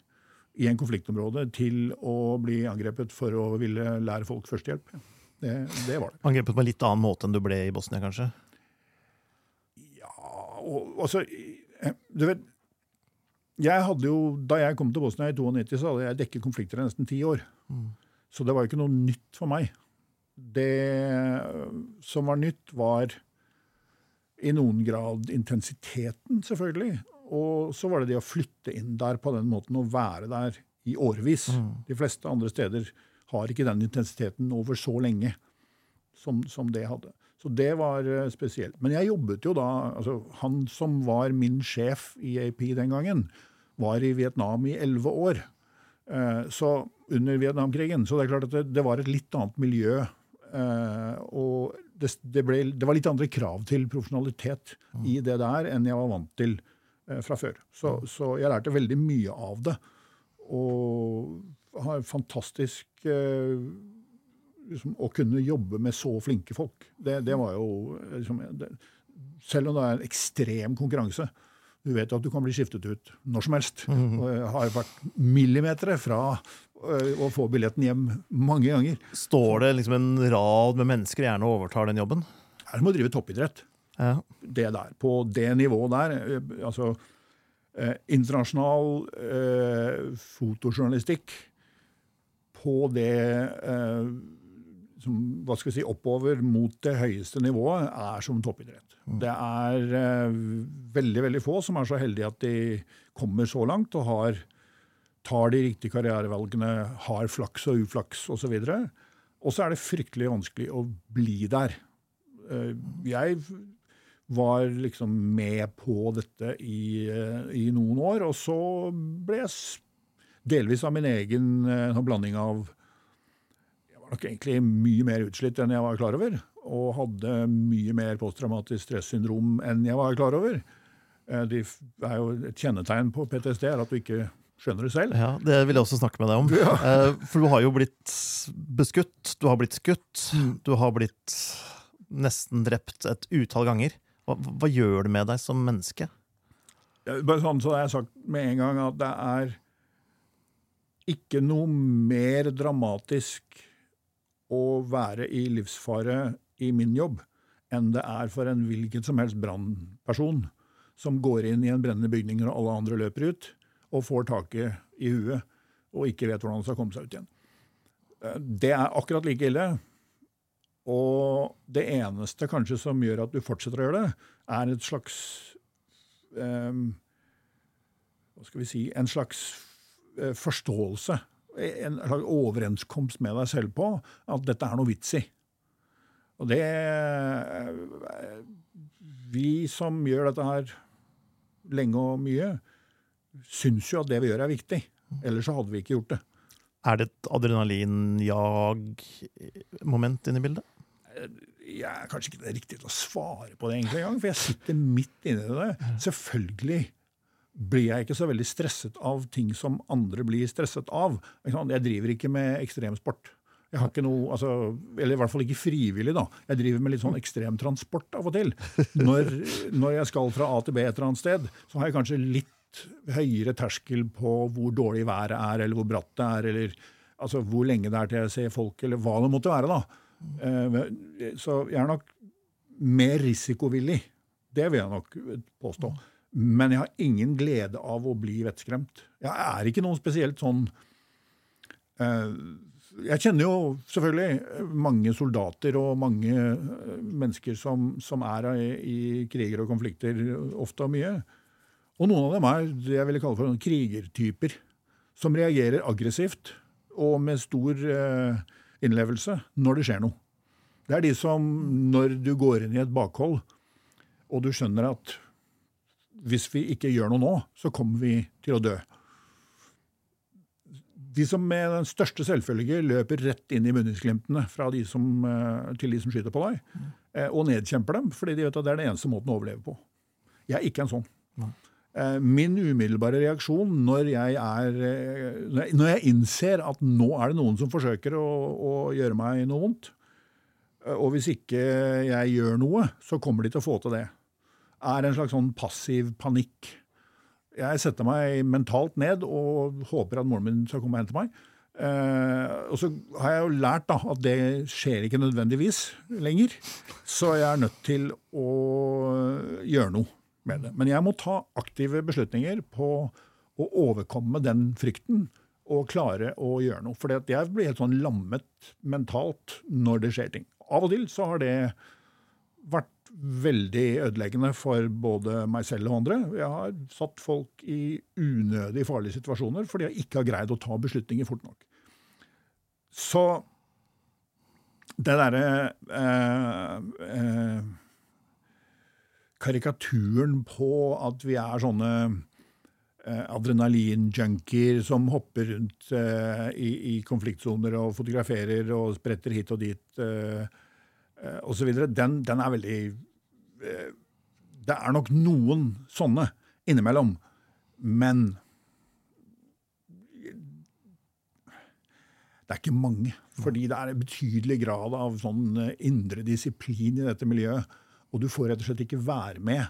i en konfliktområde til å bli angrepet for å ville lære folk førstehjelp. Det, det var det. Angrepet på en litt annen måte enn du ble i Bosnia, kanskje? Ja, og, altså, eh, du vet jeg hadde jo, Da jeg kom til Bosnia i 92, så hadde jeg dekket konflikter i nesten ti år. Så det var jo ikke noe nytt for meg. Det som var nytt, var i noen grad intensiteten, selvfølgelig. Og så var det det å flytte inn der på den måten og være der i årevis. De fleste andre steder har ikke den intensiteten over så lenge som, som det hadde. Så det var eh, spesielt. Men jeg jobbet jo da altså Han som var min sjef i AP den gangen, var i Vietnam i elleve år. Eh, så under Vietnamkrigen. Så det er klart at det, det var et litt annet miljø. Eh, og det, det, ble, det, var litt andre krav til profesjonalitet i det der enn jeg var vant til eh, fra før. Så, så, jeg lærte veldig mye av det. Og har fantastisk liksom, Å kunne jobbe med så flinke folk. Det, det var jo liksom, Selv om det er en ekstrem konkurranse. Du vet at du kan bli skiftet ut når som helst. Mm -hmm. jeg har vært millimeter fra øh, å få billetten hjem mange ganger. Står det liksom en rad med mennesker gjerne overtar den jobben? Det er som å drive toppidrett. Ja. Det der, På det nivået der. øh, Altså eh, internasjonal eh, fotojournalistikk på det eh, som, hva skal vi si, oppover mot det høyeste nivået er som toppidrett. Det er eh, veldig veldig få som er så heldige at de kommer så langt og har, tar de riktige karrierevalgene, har flaks og uflaks osv. Og så er det fryktelig vanskelig å bli der. Eh, jeg var liksom med på dette i, eh, i noen år, og så ble jeg delvis av min egen eh, blanding av jeg var nok egentlig mye mer utslitt enn jeg var klar over. Og hadde mye mer posttraumatisk stressyndrom enn jeg var klar over. Eh, Det er jo et kjennetegn på PTSD er at du ikke skjønner det selv. Ja, Det vil jeg også snakke med deg om. Ja. For du har jo blitt beskutt, du har blitt skutt, du har blitt nesten drept et utall ganger. Hva, hva gjør det med deg som menneske? Bare sånn så har jeg sagt med en gang at det er ikke noe mer dramatisk å være i livsfare i min jobb enn det er for en hvilken som helst brannperson som går inn i en brennende bygning når alle andre løper ut, og får taket i huet og ikke vet hvordan han skal komme seg ut igjen. Eh, Det er akkurat like ille. Og det eneste kanskje som gjør at du fortsetter å gjøre det, er et slags um, Hva skal vi si En slags eh, forståelse. En slags overenskomst med deg selv på at dette er noe vits i. Og det eh, Vi som gjør dette her lenge og mye, syns jo at det vi gjør, er viktig. Ellers så hadde vi ikke gjort det. Er det et adrenalinjag-moment inne i bildet? jeg er kanskje ikke riktig til å svare på det egentlig engang, for jeg sitter midt inni det. Selvfølgelig blir jeg ikke så veldig stresset av ting som andre blir stresset av. Jeg driver ikke med ekstremsport. Jeg har ikke noe, altså, Eller i hvert fall ikke frivillig. da. Jeg driver med litt sånn ekstremtransport av og til. Når, når jeg skal fra A til B et eller annet sted, så har jeg kanskje litt høyere terskel på hvor dårlig været er, eller hvor bratt det er, eller altså, hvor lenge det er til jeg ser folk, eller hva det måtte være. da. Eh, Så jeg er nok mer risikovillig. Det vil jeg nok påstå. Men jeg har ingen glede av å bli vettskremt. Jeg er ikke noen spesielt sånn eh, Jeg kjenner jo selvfølgelig mange soldater og mange eh, mennesker som, som er i, i kriger og konflikter ofte og mye. Og noen av dem er det jeg ville kalle for krigertyper. Som reagerer aggressivt og med stor eh, innlevelse når det skjer noe. Det er de som, når du går inn i et bakhold, og du skjønner at hvis vi ikke gjør noe nå, så kommer vi til å dø. De som med den største selvfølge løper rett inn i munningsglimtene de som, eh, til de som skyter på deg, mm. og nedkjemper dem, fordi de vet at det er den eneste måten å overleve på. Jeg er ikke en sånn. Mm. Min umiddelbare reaksjon når jeg, er, når jeg- innser at nå er det noen som forsøker å, å gjøre meg noe vondt, og hvis ikke jeg gjør noe, så kommer de til å få til det, er en slags sånn passiv panikk. Jeg setter meg mentalt ned og håper at moren min skal komme og hente meg. Eh, og så har jeg jo lært da, at det skjer ikke nødvendigvis lenger. Så jeg er nødt til å gjøre noe med det. Men jeg må ta aktive beslutninger på å overkomme den frykten og klare å gjøre noe. For jeg blir helt sånn lammet mentalt når det skjer ting. Av og til så har det vært veldig ødeleggende for både meg selv og andre. Jeg har satt folk i unødig farlige situasjoner fordi jeg ikke har greid å ta beslutninger fort nok. Så det derre eh, eh, Karikaturen på at vi er sånne eh, adrenalinjunkier som hopper rundt eh, i, i, konfliktsoner og fotograferer og spretter hit og dit eh, eh osv., den, den er veldig eh, Det er nok noen sånne innimellom, men Det er ikke mange. Fordi det er en betydelig grad av sånn eh, indre disiplin i dette miljøet. Og du får rett og slett ikke være med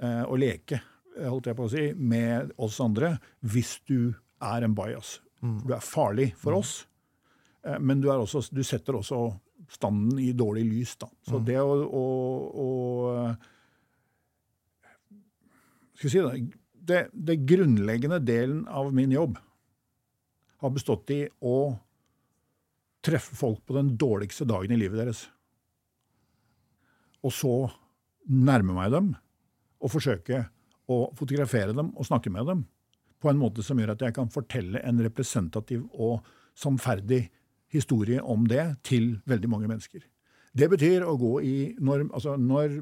eh, og leke holdt jeg på å si, med oss andre hvis du er en bias. Mm. Du er farlig for mm. oss, men du, også, du, setter også standen i dårlig lys. Da. Så mm. det å, å, å Skal vi si det, det, det grunnleggende delen av min jobb har bestått i å treffe folk på den dårligste dagen i livet deres. Og så nærme meg dem og forsøke å fotografere dem og snakke med dem på en måte som gjør at jeg kan fortelle en representativ og sannferdig historie om det til veldig mange mennesker. Det betyr å gå i Når, altså når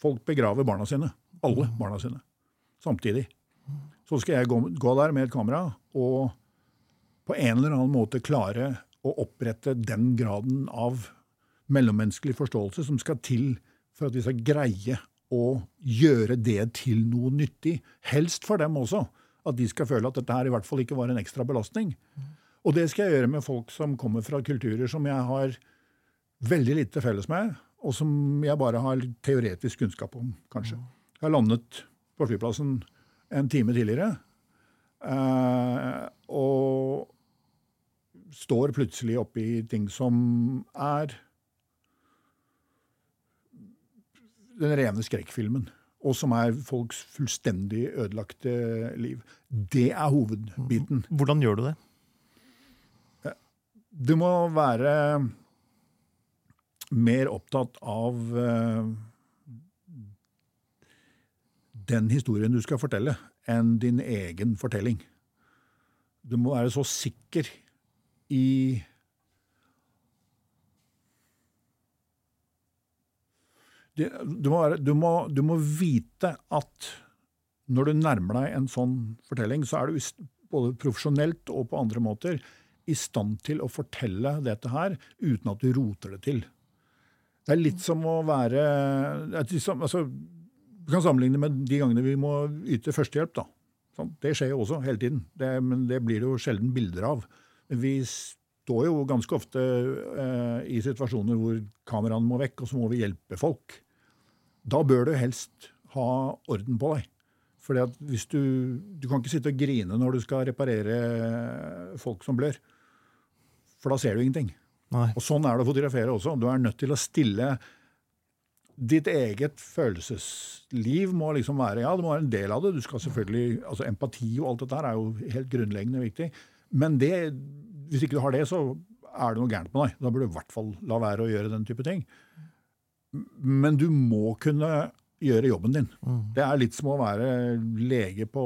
folk begraver barna sine, alle barna sine, samtidig, så skal jeg gå, gå der med et kamera og på en eller annen måte klare å opprette den graden av mellommenneskelig forståelse som skal til for at vi skal greie å gjøre det til noe nyttig. Helst for dem også. At de skal føle at dette her i hvert fall ikke var en ekstra belastning. Og det skal jeg gjøre med folk som kommer fra kulturer som jeg har veldig lite felles med, og som jeg bare har teoretisk kunnskap om, kanskje. Jeg har landet på flyplassen en time tidligere. Eh, og står plutselig oppi ting som er den rene skrekkfilmen. Og som er folks fullstendig ødelagte liv. Det er hovedbiten. Hvordan gjør du det? Du må være mer opptatt av uh, den historien du skal fortelle, enn din egen fortelling. Du må være så sikker i du, må være, du, må, du, må vite at når du nærmer deg en sånn fortelling, så er du både profesjonelt og på andre måter i stand til å fortelle dette her uten at du roter det til. Det er litt som å være altså, Du kan sammenligne med de gangene vi må yte førstehjelp. da. Sånn, det skjer jo også hele tiden, det, men det blir det jo sjelden bilder av. Vi står jo ganske ofte eh, i situasjoner hvor kameraene må vekk, og så må vi hjelpe folk. Da bør du helst ha orden på deg. Fordi du, du kan ikke sitte og grine når du skal reparere folk som blør. For da ser du ingenting. Nei. Og Sånn er det å fotografere også. Du er nødt til å stille Ditt eget følelsesliv må liksom være ja, det må være en del av det. Du skal selvfølgelig, altså Empati og alt dette her er jo helt grunnleggende viktig. Men det, hvis ikke du har det, så er det noe gærent med deg. Da burde du i hvert fall la være å gjøre den type ting. Men du må kunne gjøre jobben din. Mm. Det er litt som å være lege på,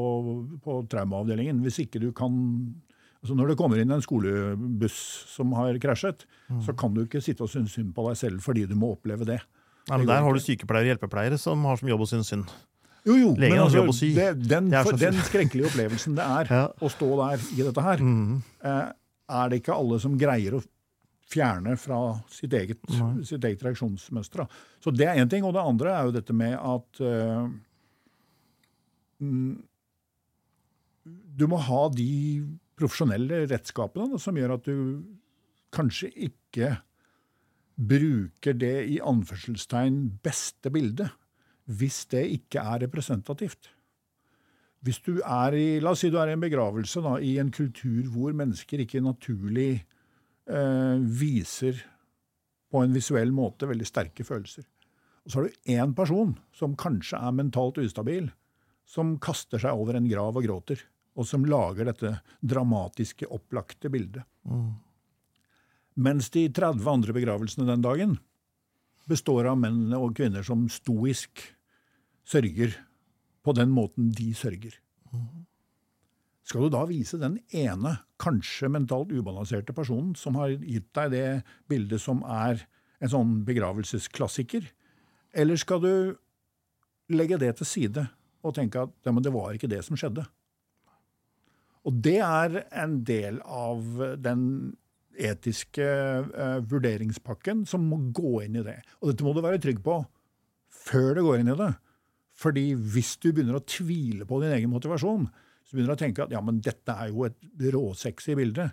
på traumeavdelingen. Hvis ikke du kan altså Når det kommer inn en skolebuss som har krasjet, mm. så kan du ikke sitte og synes synd på deg selv fordi du må oppleve det. Nei, men Der har du sykepleiere og hjelpepleiere som har som jobb å synes synd. Jo, jo, Legen men altså, si. det, den, for, den skrekkelige opplevelsen det er ja. å stå der i dette her, mm. eh, er det ikke alle som greier å fjerne fra sitt eget, mm. sitt eget reaksjonsmønster. Så det er én ting. Og det andre er jo dette med at uh, Du må ha de profesjonelle redskapene som gjør at du kanskje ikke bruker det i anførselstegn beste bildet hvis det ikke er representativt. Hvis du er i, La oss si du er i en begravelse da, i en kultur hvor mennesker ikke naturlig eh, viser på en visuell måte veldig sterke følelser. Og så har du én person som kanskje er mentalt ustabil, som kaster seg over en grav og gråter og som lager dette dramatiske, opplagte bildet. Mm. Mens de 30 andre begravelsene den dagen består av menn og kvinner som stoisk sørger på den måten de sørger. Skal du da vise den ene, kanskje mentalt ubalanserte personen som har gitt deg det bildet som er en sånn begravelsesklassiker, eller skal du legge det til side og tenke at ja, men det var ikke det som skjedde? Og det er en del av den etiske uh, vurderingspakken som må gå inn i det. Og dette må du være trygg på før det går inn i det. Fordi hvis du begynner å tvile på din egen motivasjon, så begynner du å tenke at ja, men dette er jo et råsexy bilde,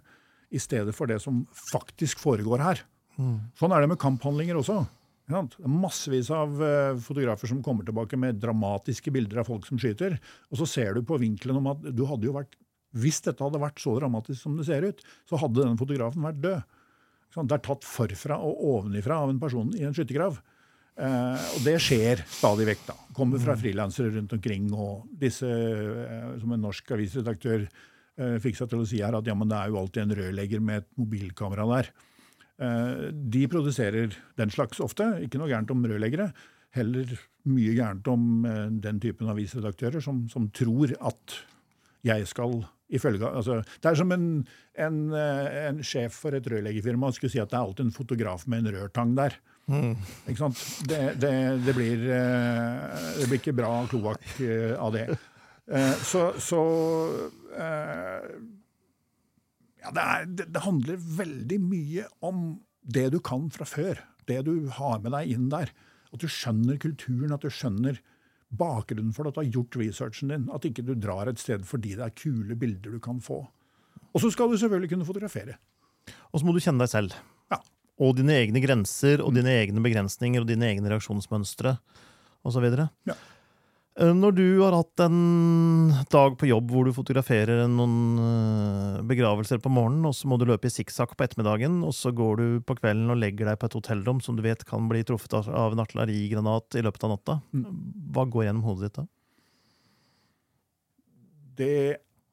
i stedet for det som faktisk foregår her. Mm. Sånn er det med kamphandlinger også. Ja, massevis av uh, fotografer som kommer tilbake med dramatiske bilder av folk som skyter. Og så ser du på vinkelen om at du hadde jo vært hvis dette hadde vært så dramatisk som det ser ut, så hadde denne fotografen vært død. Det er tatt forfra og ovenifra av en person i en skyttergrav. Eh, og det skjer stadig vekk. da. Kommer fra mm. frilansere rundt omkring. Og disse, eh, som en norsk avisredaktør eh, fikk seg til å si her, at ja, men det er jo alltid en rørlegger med et mobilkamera der. Eh, de produserer den slags ofte. Ikke noe gærent om rørleggere. Heller mye gærent om den typen avisredaktører som, som tror at jeg skal Ifølge, altså, det er som en, en, eh, en, sjef for et rørleggerfirma skulle si at det er alltid en fotograf med en rørtang der. Mm. Ikke sant? Det, det, det, blir, eh, det, blir, ikke bra kloakk eh, av det. Så, så ja, det, er, det, handler veldig mye om det du kan fra før. Det du har med deg inn der. At du skjønner kulturen, at du skjønner bakgrunnen for at du har gjort researchen din. At ikke du drar et sted fordi det er kule bilder du kan få. Og så skal du selvfølgelig kunne fotografere. Og så må du kjenne deg selv. Ja. Og dine egne grenser og dine egne begrensninger og dine egne reaksjonsmønstre osv. Ja. Eh, når du har hatt en dag på jobb hvor du fotograferer noen eh, begravelser på morgenen, og så må du løpe i sikksakk på ettermiddagen, og så går du på kvelden og legger deg på et hotellrom som du vet kan bli truffet av en artillerigranat i løpet av natta, mm. hva går gjennom hodet ditt da? Det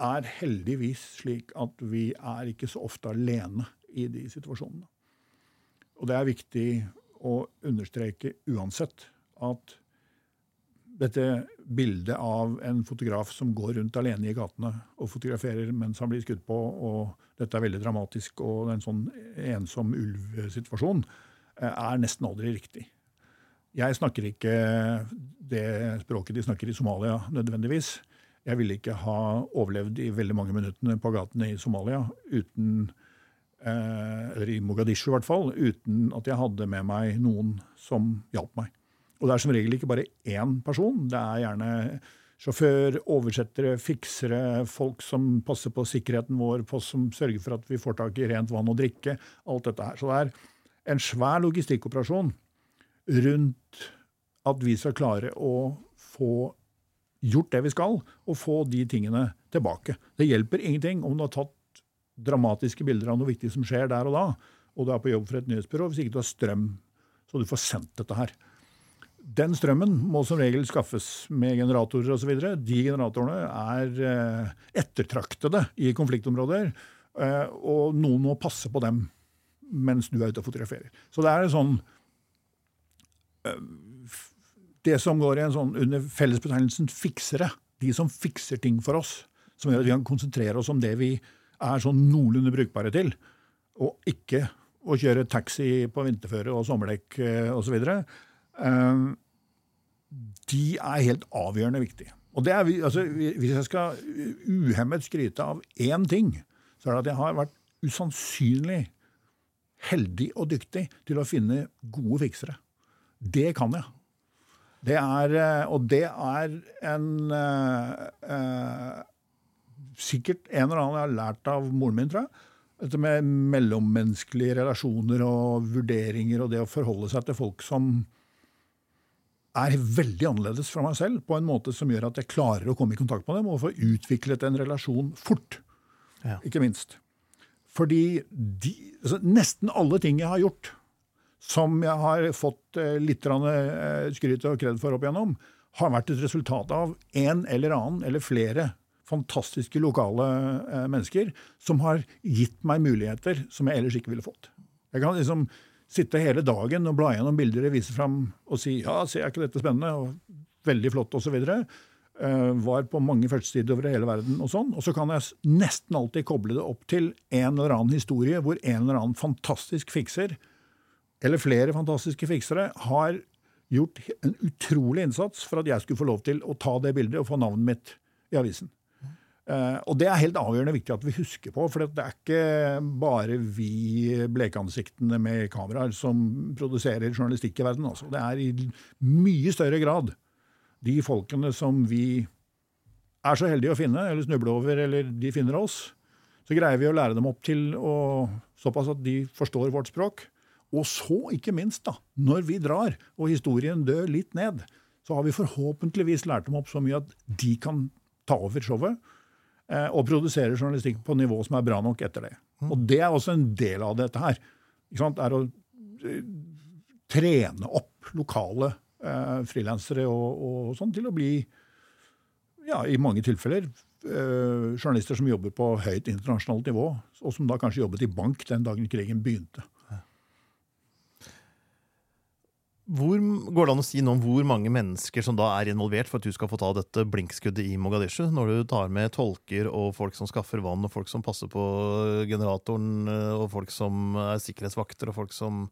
er heldigvis slik at vi er ikke så ofte alene i de situasjonene. Og det er viktig å understreke uansett at dette bildet av en fotograf som går rundt alene i gatene og fotograferer mens han blir skutt på, og dette er veldig dramatisk og det er en sånn ensom-ulv-situasjon, er nesten aldri riktig. Jeg snakker ikke det språket de snakker i Somalia, nødvendigvis. Jeg ville ikke ha overlevd i veldig mange minuttene på gatene i Somalia uten eh, eller i Mogadishu i hvert fall, uten at jeg hadde med meg noen som hjalp meg. Og det er som regel ikke bare én person. Det er gjerne sjåfør, oversettere, fiksere, folk som passer på sikkerheten vår, som sørger for at vi får tak i rent vann og drikke. Alt dette her. Så det er en svær logistikkoperasjon rundt at vi skal klare å få gjort det vi skal, og få de tingene tilbake. Det hjelper ingenting om du har tatt dramatiske bilder av noe viktig som skjer der og da, og du er på jobb for et nyhetsbyrå, hvis ikke du har strøm så du får sendt dette her. Den strømmen må som regel skaffes med generatorer osv. De generatorene er eh, ettertraktede i konfliktområder, eh, og noen må passe på dem mens du er ute og fotograferer. Så det er en sånn eh, Det som går i en sånn under fellesbetegnelsen fiksere, de som fikser ting for oss, som gjør at vi kan konsentrere oss om det vi er sånn noenlunde brukbare til, og ikke å kjøre taxi på vinterføre og sommerdekk osv. Eh, de er helt avgjørende viktige. Og det er, altså, Hvis jeg skal uhemmet skryte av én ting, så er det at jeg har vært usannsynlig heldig og dyktig til å finne gode fiksere. Det kan jeg. Det er, eh, og det er en uh, Sikkert en eller annen jeg har lært av moren min, tror jeg. Dette med mellommenneskelige relasjoner og vurderinger og det å forholde seg til folk som er veldig annerledes fra meg selv, på en måte som gjør at jeg klarer å komme i kontakt med dem og få utviklet en relasjon fort. Ja. Ikke minst. Fordi de, altså, nesten alle ting jeg har gjort, som jeg har fått eh, litt eh, skryt og kred for opp igjennom, har vært et resultat av en eller annen eller flere fantastiske lokale eh, mennesker som har gitt meg muligheter som jeg ellers ikke ville fått. Jeg kan liksom sitte hele dagen og bla gjennom bilder og vise fram og si ja, ser jeg ikke dette spennende, og veldig flott osv. Uh, var på mange førstesider over hele verden. Og sånn, og så kan jeg nesten alltid koble det opp til en eller annen historie hvor en eller annen fantastisk fikser, eller flere fantastiske fiksere, har gjort en utrolig innsats for at jeg skulle få lov til å ta det bildet og få navnet mitt i avisen. Uh, og det er helt avgjørende viktig at vi husker på, for det er ikke bare vi blekansiktene med kameraer som produserer journalistikk i verden. Også. Det er i mye større grad de folkene som vi er så heldige å finne, eller snuble over, eller de finner oss. Så greier vi å lære dem opp til å, såpass at de forstår vårt språk. Og så, ikke minst, da, når vi drar og historien dør litt ned, så har vi forhåpentligvis lært dem opp så mye at de kan ta over showet eh, og produserer journalistikk på nivå som er bra nok etter det. Og det er også en del av dette her. Er å eh, trene opp lokale eh, frilansere og, og, sånn til å bli, ja, i mange tilfeller, eh, journalister som jobber på høyt internasjonalt nivå, og som da kanskje jobbet i bank den dagen krigen begynte. Hvor, går det an å si noe om hvor mange mennesker som da er involvert for at du skal få ta dette blinkskuddet i Mogadishu, når du tar med tolker og folk som skaffer vann, og folk som passer på generatoren, eh, og folk som er sikkerhetsvakter, og folk som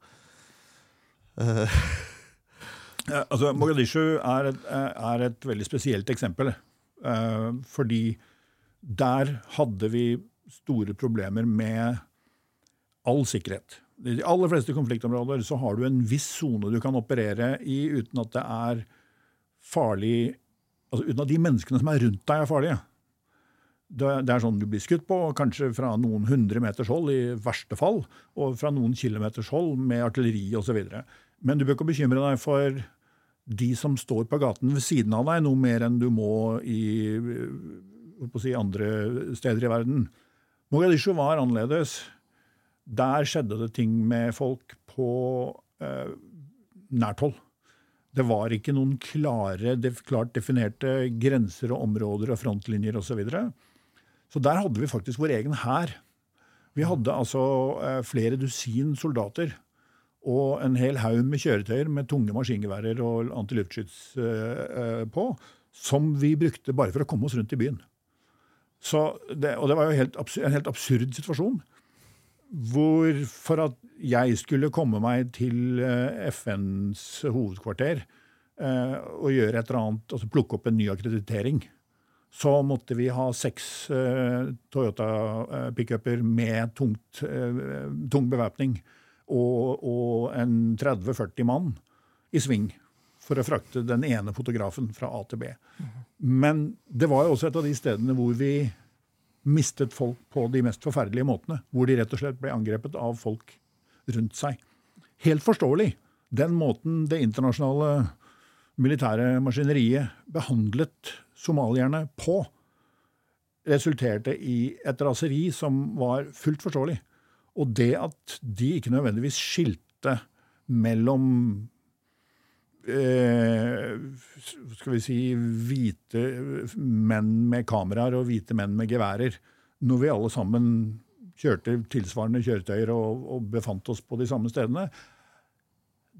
uh... altså, Mogadishu er et, er et, veldig spesielt eksempel. Uh, fordi der hadde vi store problemer med all sikkerhet i de aller fleste konfliktområder så har du en viss sone du kan operere i uten at det er farlig altså Uten at de menneskene som er rundt deg, er farlige. Det, er sånn du blir skutt på, kanskje fra noen hundre meters hold i verste fall, og fra noen kilometers hold med artilleri osv. Men du bør ikke bekymre deg for de som står på gaten ved siden av deg, noe mer enn du må i si, andre steder i verden. Mogadishu var annerledes. Der skjedde det ting med folk på eh, nært hold. Det var ikke noen klare, klart definerte grenser og områder og frontlinjer osv. Så, videre. så der hadde vi faktisk vår egen hær. Vi hadde altså eh, flere dusin soldater og en hel haug med kjøretøyer med tunge maskingeværer og antiluftskyts eh, eh, på, som vi brukte bare for å komme oss rundt i byen. Det, og det var jo helt absurd, en helt absurd situasjon hvor for at jeg skulle komme meg til eh, FNs hovedkvarter eh, og gjøre et eller annet, altså plukke opp en ny akkreditering, så måtte vi ha seks eh, Toyota-pickuper med tungt, tung bevæpning og, og en 30-40 mann i sving for å frakte den ene fotografen fra A til B. Men det var jo også et av de stedene hvor vi mistet folk på de mest forferdelige måtene. Hvor de rett og slett ble angrepet av folk rundt seg. Helt forståelig. Den måten det internasjonale militære maskineriet behandlet somalierne på, resulterte i et raseri som var fullt forståelig. Og det at de ikke nødvendigvis skilte mellom skal vi si hvite menn med kameraer og hvite menn med geværer, når vi alle sammen kjørte tilsvarende kjøretøyer og, og befant oss på de samme stedene,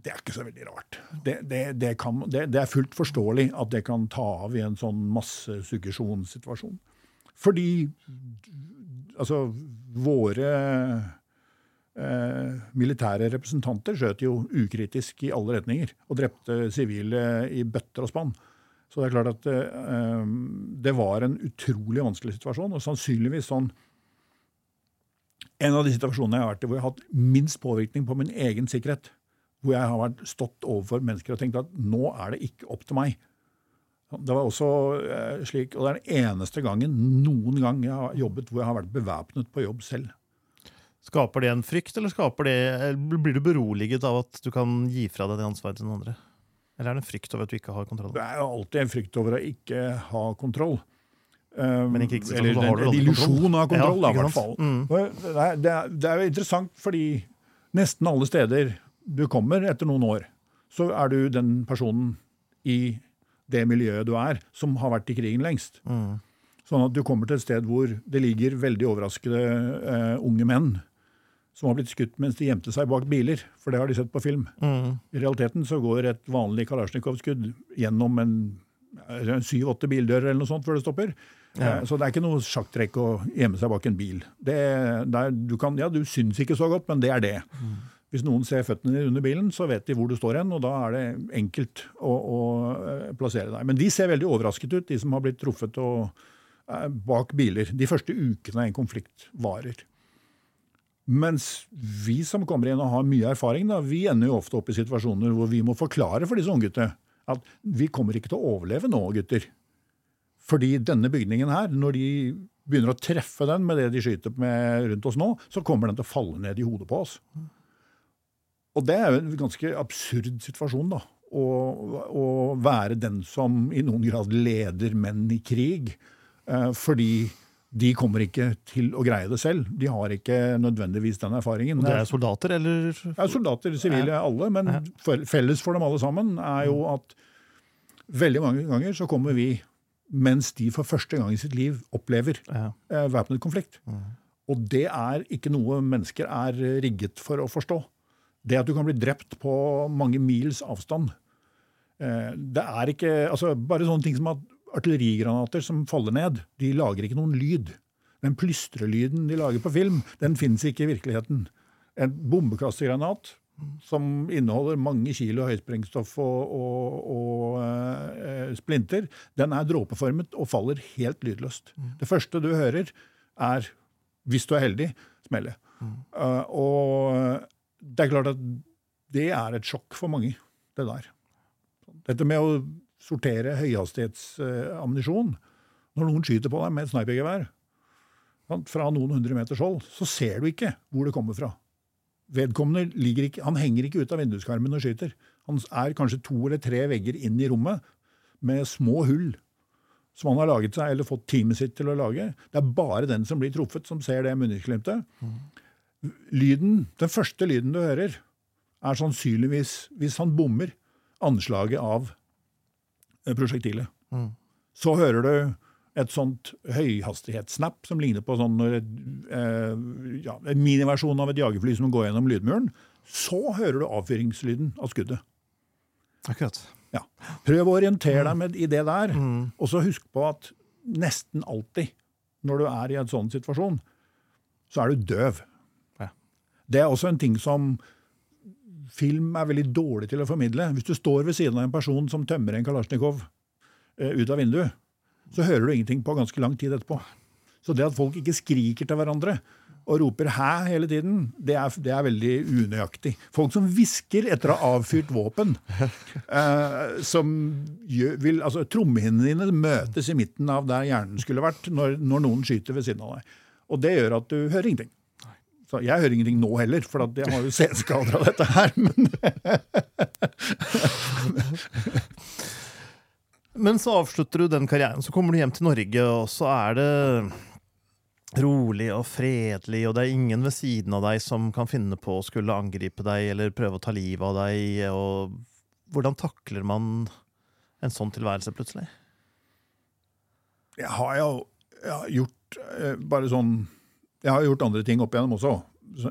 det er ikke så veldig rart. Det, det, det, kan, det, er fullt forståelig at det kan ta av i en sånn massesuggesjonssituasjon. Fordi altså, våre eh, militære representanter skjøt jo ukritisk i alle retninger og drepte sivile i bøtter og spann. Så det er klart at eh, det var en utrolig vanskelig situasjon, og sannsynligvis sånn En av de situasjonene jeg har vært i hvor jeg har hatt minst påvirkning på min egen sikkerhet. Hvor jeg har vært stått overfor mennesker og tenkt at nå er det ikke opp til meg. Det var også eh, slik, og det er den eneste gangen noen gang jeg har jobbet hvor jeg har vært bevæpnet på jobb selv. Skaper det en frykt, eller det, blir du beroliget av at du kan gi fra deg det ansvaret til den andre? Eller er det en frykt over at du ikke har kontroll? Det er jo alltid en frykt over å ikke ha kontroll. Um, Men ikke, ikke eller så har du en illusjon av kontroll, ja, i hvert fall. Mm. Det, er, det, er, interessant fordi nesten alle steder du kommer etter noen år, så er du den personen i det miljøet du er, som har vært i krigen lengst. Mm. Sånn at du kommer til et sted hvor det ligger veldig overraskede uh, unge menn som har blitt skutt mens de gjemte seg bak biler, for det har de sett på film. Mm. I realiteten så går et vanlig Kalasjnikov-skudd gjennom en syv-åtte bildører eller noe sånt før det stopper. Ja. Eh, Så det er ikke noe sjakktrekk å gjemme seg bak en bil. Det, det er, du, kan, ja, du syns ikke så godt, men det er det. Hvis noen ser føttene dine under bilen, så vet de hvor du står hen, og da er det enkelt å, å eh, plassere deg. Men de ser veldig overrasket ut, de som har blitt truffet og, eh, bak biler. De første ukene en konflikt varer. Mens vi som kommer inn og har mye erfaring, da, vi ender jo ofte opp i situasjoner hvor vi må forklare for disse ungguttene at vi kommer ikke til å overleve nå, gutter. Fordi denne bygningen her, når de begynner å treffe den med det de skyter med rundt oss nå, så kommer den til å falle ned i hodet på oss. Og det er jo en ganske absurd situasjon, da. Å, å være den som i noen grad leder menn i krig. Eh, fordi de kommer ikke til å greie det selv. De har ikke nødvendigvis den erfaringen. Og det er soldater, eller? Ja, soldater, sivile, alle. Men felles for dem alle sammen er jo at veldig mange ganger så kommer vi mens de for første gang i sitt liv opplever Ja. eh, væpnet konflikt. Og det er ikke noe mennesker er rigget for å forstå. Det at du kan bli drept på mange mils avstand. eh, Det er ikke altså Bare sånne ting som at artillerigranater som faller ned, de lager ikke noen lyd. Den plystrelyden de lager på film, den finnes ikke i virkeligheten. En bombekastegranat som inneholder mange kilo høysprengstoff og, og, og eh, splinter, den er dråpeformet og faller helt lydløst. Det første du hører, er, hvis du er heldig, smelle. Uh, og det er klart at det er et sjokk for mange, det der. Dette med å sortere høyhastighetsammunisjon. Når noen skyter på deg med et snipergevær fra noen hundre meters hold, så ser du ikke hvor det kommer fra. Vedkommende ikke, han henger ikke ut av vinduskarmen og skyter. Han er kanskje to eller tre vegger inn i rommet med små hull som han har laget seg, eller fått teamet sitt til å lage. Det er bare den som blir truffet, som ser det munningsglimtet. Lyden, Den første lyden du hører, er sannsynligvis, hvis han bommer, anslaget av prosjektilet. Mm. Så hører du et sånt høyhastighetssnap som ligner på sånn når et, eh, ja, en miniversjon av et jagerfly som går gjennom lydmuren. Så hører du avfyringslyden av skuddet. Akkurat. Ja. Prøv å orientere deg med i det der, Mm. og så husk på at nesten alltid når du er i en sånn situasjon, så er du døv. Ja. Det er også en ting som film er veldig dårlig til å formidle. Hvis du står ved siden av en person som tømmer en kalasjnikov eh, ut av vinduet, så hører du ingenting på ganske lang tid etterpå. Så det at folk ikke skriker til hverandre og roper 'hæ' hele tiden, det er, det er veldig unøyaktig. Folk som hvisker etter å ha avfyrt våpen, eh, som gjør, vil, altså Trommehinnene dine møtes i midten av der hjernen skulle vært når, når noen skyter ved siden av deg. Og det gjør at du hører ingenting. Så jeg hører ingenting nå heller, for jeg har jo senskader av dette her. Men Men så avslutter du den karrieren, så kommer du hjem til Norge, og så er det rolig og fredelig, og det er ingen ved siden av deg som kan finne på å skulle angripe deg eller prøve å ta livet av deg. Og hvordan takler man en sånn tilværelse plutselig? jeg har jo jeg har gjort eh, bare sånn Jeg har gjort andre ting opp igjennom også.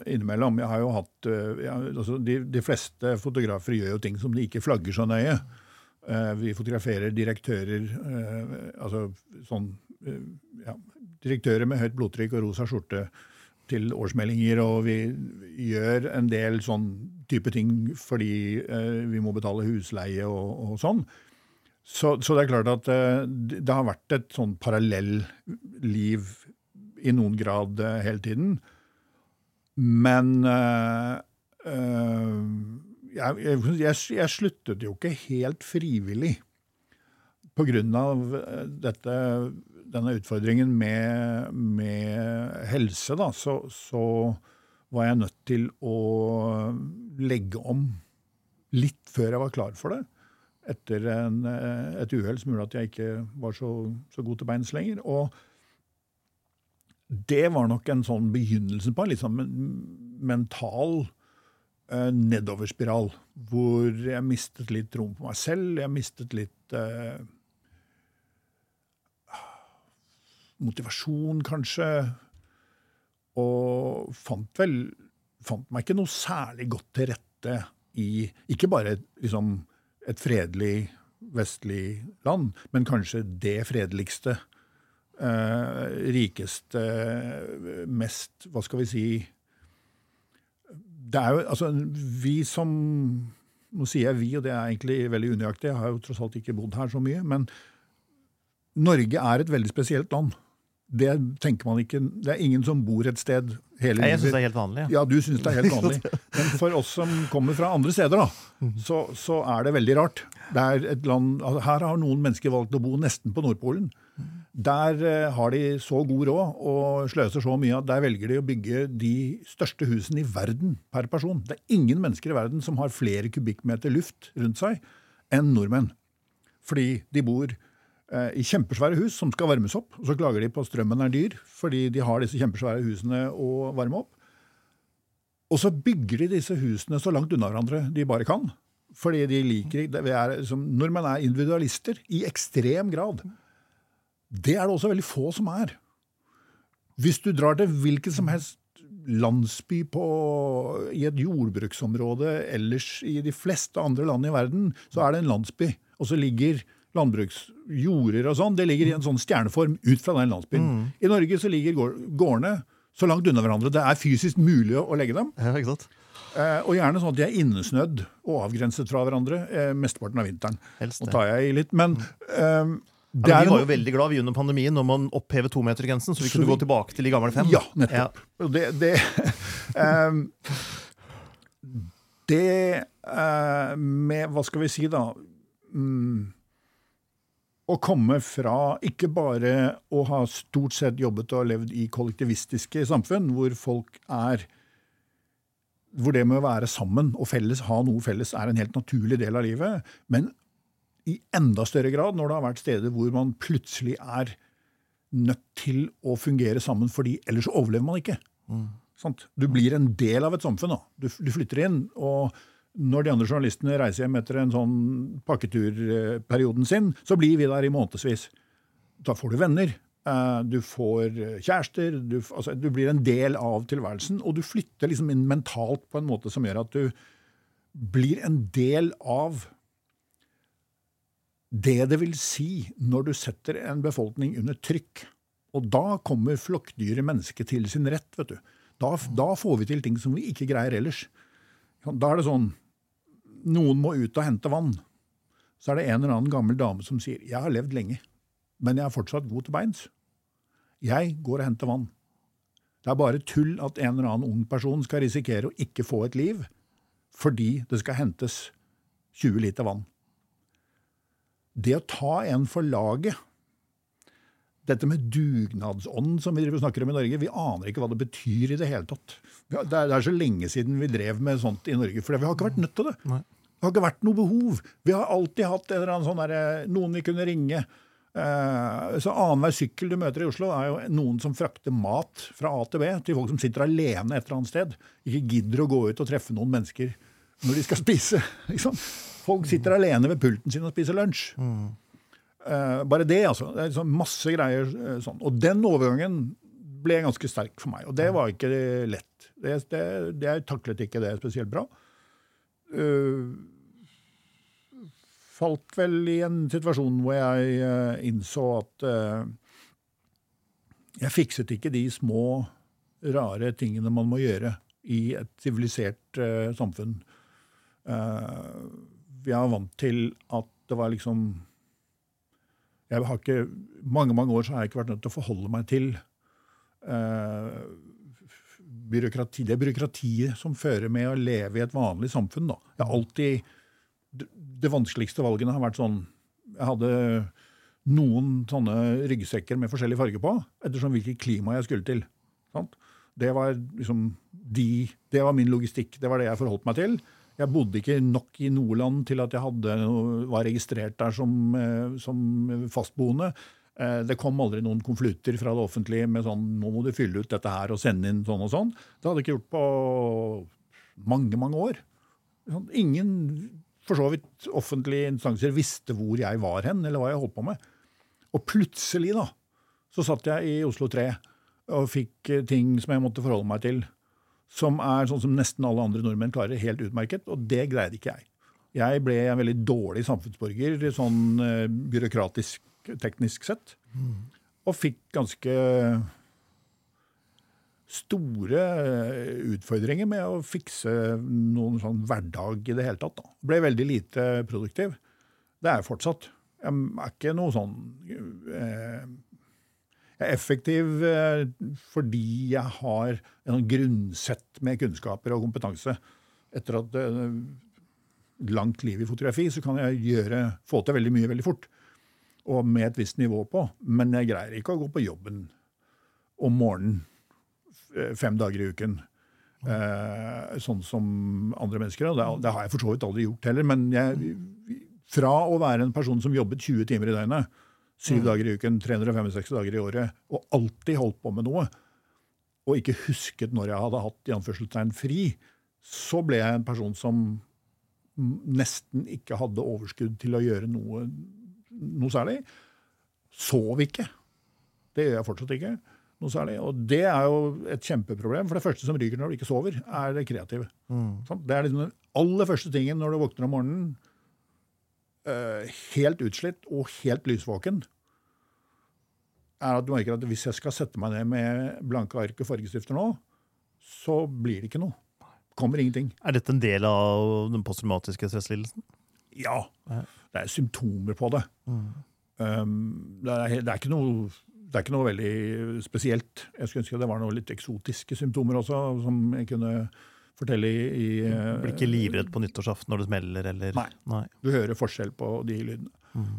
Innimellom. Jeg har jo hatt eh, jeg, altså de, de fleste fotografer gjør jo ting som de ikke flagger så nøye. Eh, vi fotograferer direktører eh, altså sånn ja, Direktører med høyt blodtrykk og rosa skjorte til årsmeldinger, og vi gjør en del sånn type ting fordi vi må betale husleie og, og sånn. Så, så det er klart at det har vært et sånn parallelliv i noen grad eh, hele tiden. Men eh, eh, jeg, jeg, jeg, sluttet jo ikke helt frivillig på grunn av dette, denne utfordringen med, med helse, da, så, så var jeg nødt til å legge om litt før jeg var klar for det etter en, et uhell som gjorde at jeg ikke var så, så god til beins lenger. Og det var nok en sånn begynnelse på en litt sånn mental eh, nedoverspiral, hvor jeg mistet litt troen på meg selv. Jeg mistet litt eh, motivasjon, kanskje. Og fant vel Fant meg ikke noe særlig godt til rette i Ikke bare liksom et fredelig vestlig land, men kanskje det fredeligste. Eh, rikeste, mest Hva skal vi si Det er jo altså Vi som Nå sier jeg vi, og det er egentlig veldig unøyaktig, jeg har jo tross alt ikke bodd her så mye. men Norge er et veldig spesielt land. Det tenker man ikke, det er ingen som bor et sted hele Jeg syns det er helt vanlig. Ja. Ja, du syns det er helt vanlig. Men for oss som kommer fra andre steder, da, så, så er det veldig rart. Det er et land, altså her har noen mennesker valgt å bo nesten på Nordpolen. Der eh, har de så god råd og sløser så mye at der velger de å bygge de største husene i verden per person. Det er ingen mennesker i verden som har flere kubikkmeter luft rundt seg enn nordmenn. Fordi de bor eh, i kjempesvære hus som skal varmes opp. Og så klager de på at strømmen er dyr, fordi de har disse kjempesvære husene å varme opp. Og så bygger de disse husene så langt unna hverandre de bare kan. Fordi de liker er, Nordmenn er individualister i ekstrem grad. Det er det også veldig få som er. Hvis du drar til hvilken som helst landsby på, i et jordbruksområde ellers i de fleste andre land i verden, så er det en landsby. Og så ligger landbruksjorder og sånn, det ligger i en sånn stjerneform ut fra den landsbyen. I Norge så ligger gårdene så langt unna hverandre. Det er fysisk mulig å legge dem. Ja, ikke sant? Eh, og gjerne sånn at de er innesnødd og avgrenset fra hverandre eh, mesteparten av vinteren. Helst Nå tar jeg i litt, men eh, Vi var jo veldig glad vi under pandemien når man opphevet tometergrensen, så vi Så kunne vi- gå tilbake til de gamle fem. Ja, nettopp. Ja. Det, det, um, det uh, med Hva skal vi si, da? Um, å komme fra ikke bare å ha stort sett jobbet og levd i kollektivistiske samfunn, hvor folk er hvor det med å være sammen og felles, ha noe felles er en helt naturlig del av livet, men i enda større grad når det har vært steder hvor man plutselig er nødt til å fungere sammen, fordi ellers overlever man ikke. Sant? Du blir en del av et samfunn. Da. Du, du flytter inn, og når de andre journalistene reiser hjem etter en sånn pakketurperioden sin, så blir vi der i månedsvis. Da får du venner, eh, du får kjærester, du, altså, du blir en del av tilværelsen, og du flytter liksom inn mentalt på en måte som gjør at du blir en del av det det vil si når du setter en befolkning under trykk. Og da kommer flokkdyret mennesket til sin rett. vet du. Da, da får vi til ting som vi ikke greier ellers. Da er det sånn Noen må ut og hente vann. Så er det en eller annen gammel dame som sier 'Jeg har levd lenge, men jeg er fortsatt god til beins'. Jeg går og henter vann. Det er bare tull at en eller annen ung person skal risikere å ikke få et liv fordi det skal hentes 20 liter vann det å ta en for laget Dette med dugnadsånd som vi driver snakker om i Norge, vi aner ikke hva det betyr i det hele tatt. Det er, det er så lenge siden vi drev med sånt i Norge, for vi har ikke vært nødt til det. Nei. Det har ikke vært noe behov. Vi har alltid hatt en eller annen sånn der, noen vi kunne ringe. Eh, så Annenhver sykkel du møter i Oslo, er jo noen som frakter mat fra A til B til folk som sitter alene et eller annet sted. Ikke gidder å gå ut og treffe noen mennesker når de skal spise. Liksom. Folk sitter alene ved pulten sin og spiser lunsj. Eh, bare det, altså. Det er liksom masse greier eh, sånn. Og den overgangen ble ganske sterk for meg, og det var ikke lett. Det, det, det jeg taklet ikke det spesielt bra. Uh, falt vel i en situasjon hvor jeg uh, innså at uh, jeg fikset ikke de små, rare tingene man må gjøre i et sivilisert samfunn. Eh, jeg er vant til at det var liksom jeg har ikke, Mange mange år så har jeg ikke vært nødt til å forholde meg til eh, byråkrati, det byråkratiet som fører med å leve i et vanlig samfunn. Da. Jeg har alltid, det, vanskeligste valgene har vært sånn Jeg hadde noen sånne ryggsekker med forskjellig farge på, ettersom hvilket klima jeg skulle til. Sant? Det var liksom de, det var min logistikk. Det var det jeg forholdt meg til. Jeg bodde ikke nok i Nordland til at jeg hadde, var registrert der som, eh, som fastboende. Eh, Det kom aldri noen konvolutter fra det offentlige med sånn 'nå må du fylle ut dette her og sende inn sånn og sånn'. Det hadde jeg ikke gjort på mange, mange år. Sånn, Ingen for så vidt offentlige instanser visste hvor jeg var hen, eller hva jeg holdt på med. Og plutselig, da, så satt jeg i Oslo 3 og fikk eh, ting som jeg måtte forholde meg til. Som er sånn som nesten alle andre nordmenn klarer, helt utmerket. Og det greide ikke jeg. Jeg ble en veldig dårlig samfunnsborger, sånn eh, byråkratisk, teknisk sett. Og fikk ganske store eh, utfordringer med å fikse noen sånn hverdag i det hele tatt. Da. Ble veldig lite produktiv. Det er jeg fortsatt. Jeg er ikke noe sånn eh, Jeg er effektiv eh, fordi jeg har en sånn grunnsett med kunnskaper og kompetanse. Etter at eh, langt liv i fotografi, så kan jeg gjøre, få til veldig mye veldig fort. Og med et visst nivå på. Men jeg greier ikke å gå på jobben om morgenen eh, fem dager i uken. Sånn som andre mennesker. Og det har jeg for så vidt aldri gjort heller. Men jeg, fra å være en person som jobbet 20 timer i døgnet, syv dager i uken, 365 dager i året, og alltid holdt på med noe, og ikke husket når jeg hadde hatt i anførselstegn fri, så ble jeg en person som nesten ikke hadde overskudd til å gjøre noe, noe særlig. Sov ikke. Det gjør jeg fortsatt ikke. noe særlig. Og det er jo et kjempeproblem. For det første som ryker når du ikke sover, er det kreative. Mm. Det er liksom den aller første tingen når du våkner om morgenen, helt utslitt og helt lysvåken, er at du merker at hvis jeg skal sette meg ned med blanke ark og fargestifter nå, så blir det ikke noe. Kommer ingenting. Er dette en del av den posttraumatiske stresslidelsen? Ja. Det er symptomer på det. Um, det, er, det, er ikke noe, det er ikke noe veldig spesielt. Jeg skulle ønske det var noe litt eksotiske symptomer også, som jeg kunne fortelle i, i Blir ikke livredd på nyttårsaften når det smeller, eller Nei. Nei. Du hører forskjell på de lydene. Mm.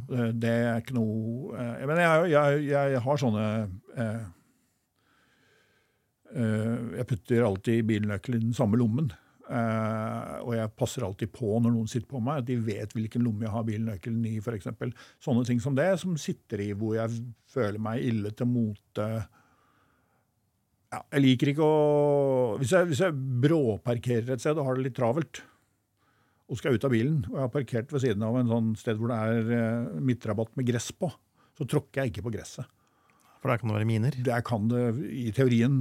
Det- er ikke noe eh, Men jeg, jeg, jeg har sånne eh, eh, Jeg putter alltid bilnøkkelen i den samme lommen. Eh, og jeg passer alltid på når noen sitter på meg, at de vet hvilken lomme jeg har bilnøkkelen i. For eksempel. Sånne ting som det, som sitter i hvor jeg føler meg ille til mote. Ja, jeg liker ikke å Hvis jeg, hvis jeg bråparkerer et sted og har det litt travelt, og skal ut av bilen, og jeg har parkert ved siden av en sånn sted hvor det er eh, midtrabatt med gress på, så tråkker jeg ikke på gresset. For der kan det være miner. Der kan det i teorien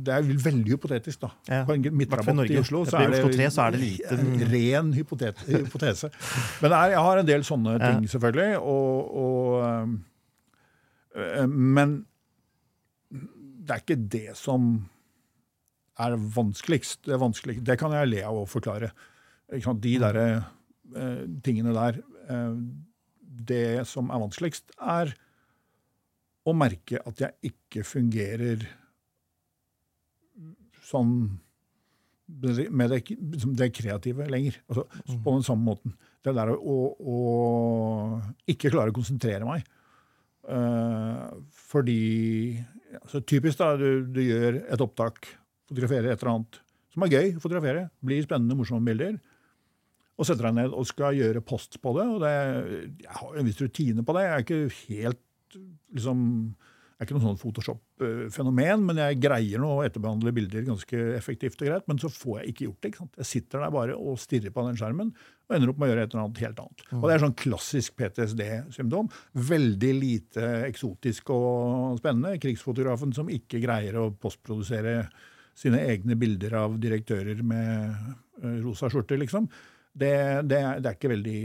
Det er veldig hypotetisk, da. Ja, På en i midtrabatt Norge. i Oslo I Oslo 3 så er det lite- en ren hypotet, hypotese. Men det er, jeg har en del sånne ting, selvfølgelig. Og, og, øh, men det er ikke det som er vanskeligst. Det, er vanskelig, det kan jeg le av å forklare. De der eh, tingene der eh, Det som er vanskeligst, er å merke at jeg ikke fungerer sånn med det, det kreative lenger. Altså, På den samme måten. Det der å, å ikke klare å konsentrere meg. Eh, fordi altså, Typisk, da. Du, du gjør et opptak, fotograferer et eller annet som er gøy å fotografere. Blir spennende, morsomme bilder. Og setter deg ned og skal gjøre post på det. og det, Jeg har en viss rutine på det. Jeg er ikke helt liksom, er ikke noe sånn Photoshop-fenomen, men jeg greier nå å etterbehandle bilder ganske effektivt og greit. Men så får jeg ikke gjort det. ikke sant? Jeg sitter der bare og stirrer på den skjermen og ender opp med å gjøre et eller annet helt annet. Og Det er sånn klassisk PTSD-symptom. Veldig lite eksotisk og spennende. Krigsfotografen som ikke greier å postprodusere sine egne bilder av direktører med eh, rosa skjorter, liksom. Det, det, det er ikke veldig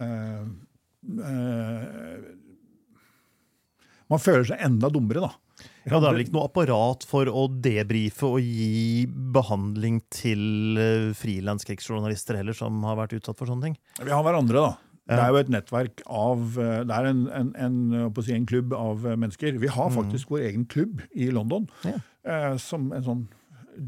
eh, eh, Man føler seg enda dummere, da. Ja, Det er vel ikke noe apparat for å debrife og gi behandling til uh, frilanskrigsjournalister heller, som har vært utsatt for sånne ting? Vi har hverandre, da. Det er jo et nettverk av eh, Det er en, en, en, si, en klubb av eh, mennesker. Vi har faktisk vår egen klubb i London. Ja. eh, som en sånn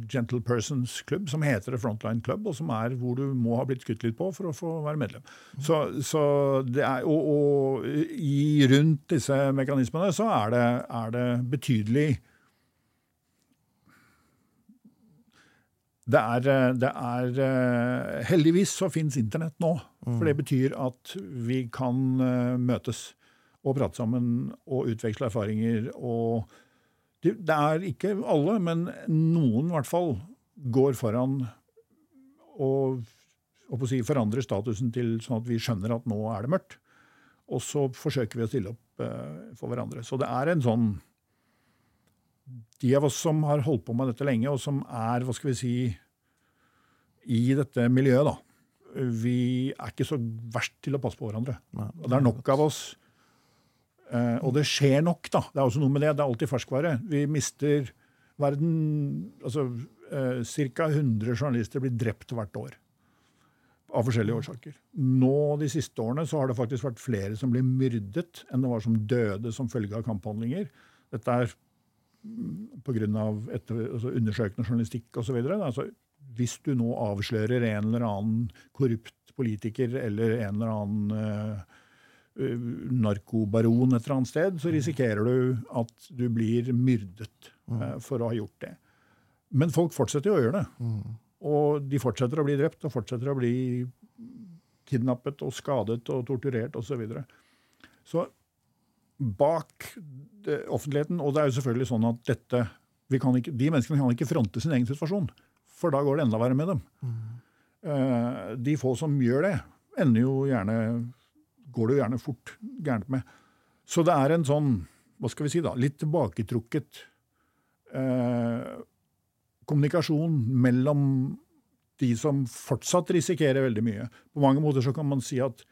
gentle persons Club, som heter The Frontline Club, og som er hvor du må ha blitt skutt litt på for å få være medlem. Så, så det er, og, og i rundt disse mekanismene så er det, er det betydelig Det er, det er eh, Heldigvis så fins internett nå. For det betyr at vi kan eh, møtes og prate sammen og utveksle erfaringer. og det, er ikke alle, men noen i hvert fall går foran og, og si, forandrer statusen til sånn at vi skjønner at nå er det mørkt. Og så forsøker vi å stille opp uh, for hverandre. Så det er en sånn de av oss som har holdt på med dette lenge, og som er hva skal vi si, i dette miljøet, da, vi er ikke så verst til å passe på hverandre. Nei, Og det er nok av oss. Eh, og det skjer nok, da. Det er også noe med det. Det er alltid ferskvare. Vi mister verden Altså eh, ca. 100 journalister blir drept hvert år. Av forskjellige årsaker. Nå de siste årene så har det faktisk vært flere som blir myrdet, enn det var som døde som følge av kamphandlinger. Dette er pga. Altså undersøkende journalistikk osv. Altså, hvis du nå avslører en eller annen korrupt politiker eller en eller annen uh, narkobaron et eller annet sted, så risikerer du at du blir myrdet uh, for å ha gjort det. Men folk fortsetter jo å gjøre det. Mm. Og de fortsetter å bli drept og fortsetter å bli kidnappet og skadet og torturert osv. Så, videre. så bak det, offentligheten Og det er jo selvfølgelig sånn at dette ikke, De menneskene kan ikke fronte sin egen situasjon for da går det enda verre med dem. Mm. De få som gjør det, ender jo gjerne går det jo gjerne fort gærent med. Så det er en sånn, hva skal vi si da, litt tilbaketrukket eh, kommunikasjon mellom de som fortsatt risikerer veldig mye. På mange måter så kan man si at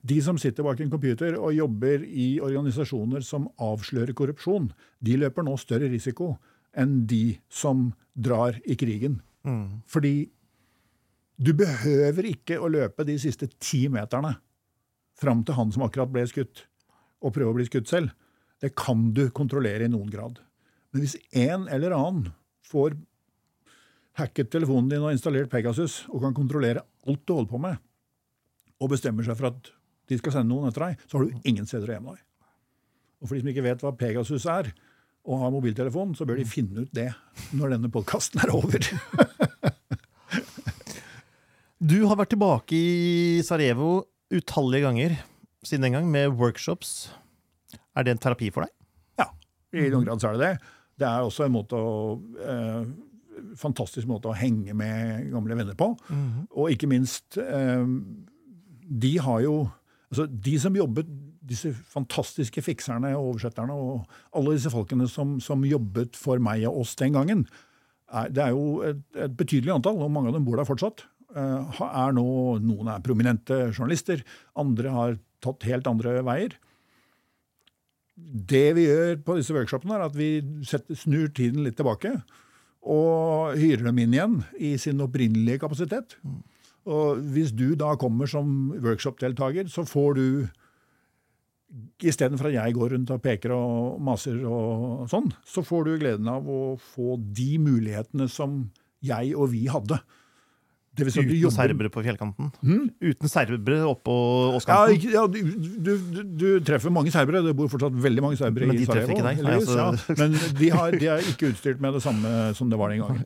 de som sitter bak en computer og jobber i organisasjoner som avslører korrupsjon, de løper nå større risiko enn de som drar i krigen. Mm. Fordi du behøver ikke å løpe de siste ti meterne fram til han som akkurat ble skutt, og prøve å bli skutt selv. Det kan du kontrollere i noen grad. Men hvis en eller annen får hacket telefonen din og installert Pegasus og kan kontrollere alt du holder på med, og bestemmer seg for at de skal sende noen etter deg, så har du ingen steder å gjemme deg. Og for de som ikke vet hva Pegasus er, og har mobiltelefon, så bør de finne ut det når denne podkasten er over. du har vært tilbake i Sarajevo utallige ganger siden den gang med workshops. Er det en terapi for deg? Ja, i noen grad så er det det. Det er også en måte å, eh, fantastisk måte å henge med gamle venner på. Mm -hmm. Og ikke minst eh, De har jo altså De som jobbet disse fantastiske fikserne og oversetterne og alle disse folkene som, som jobbet for meg og oss den gangen, er, det er jo et, et, betydelig antall, og mange av dem bor der fortsatt. Uh, er nå, noen er prominente journalister, andre har tatt helt andre veier. Det vi gjør på disse workshopene, er at vi setter, snur tiden litt tilbake og hyrer dem inn igjen i sin opprinnelige kapasitet. Og Hvis du da kommer som workshop-deltaker, så får du Istedenfor at jeg går rundt og peker og maser og sånn, så får du gleden av å få de mulighetene som jeg og vi hadde. Si Uten jobber... serbere på fjellkanten? Hmm? Uten serbere oppå åskanten? Ja, ja du, du, du, treffer mange serbere. Det bor fortsatt veldig mange serbere i Sarajevo. Men de treffer ikke deg? Nei, altså... ja. Men de, har, de, er ikke utstyrt med det samme som det var den gangen.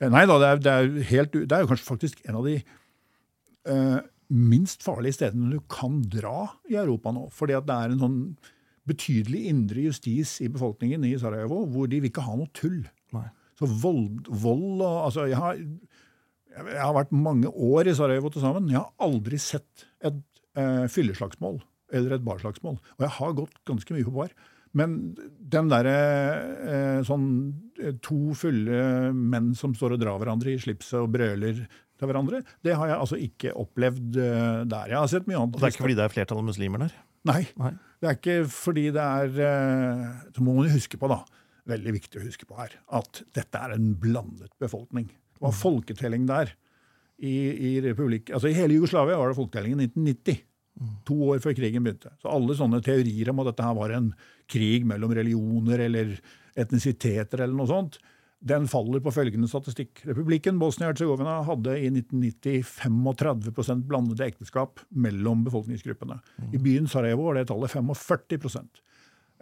Eh, nei da, det er, det er, helt, det er jo kanskje faktisk en av de uh, minst farlige stedene du kan dra i Europa nå. Fordi at det er en sånn betydelig indre justis i befolkningen i Sarajevo, hvor de vil ikke ha noe tull. Nei. Så vold, vold og altså, jeg har, jeg har, vært mange år i Sarajevo til sammen. Jeg har aldri sett et eh, fylleslagsmål eller et barslagsmål. Og jeg har gått ganske mye på bar. Men den derre eh, sånn eh, to fulle menn som står og drar hverandre i slipset og brøler til hverandre. Det har jeg altså ikke opplevd eh, der. Jeg har sett mye annet. Og det er ikke fordi det er flertall av muslimer der? Nei. Nei. Det er ikke fordi det er eh, Så må man jo huske på, da, veldig viktig å huske på her, at dette er en blandet befolkning. Var folketelling der. I, i, republikk, altså I hele Jugoslavia var det folketelling i 1990. Mm. To år før krigen begynte. Så alle sånne teorier om at dette her var en krig mellom religioner eller etnisiteter eller noe sånt, den faller på følgende statistikk. Republikken Bosnia-Hercegovina hadde i 1990 35% blandede ekteskap mellom befolkningsgruppene. I byen Sarajevo var det tallet 45 eh,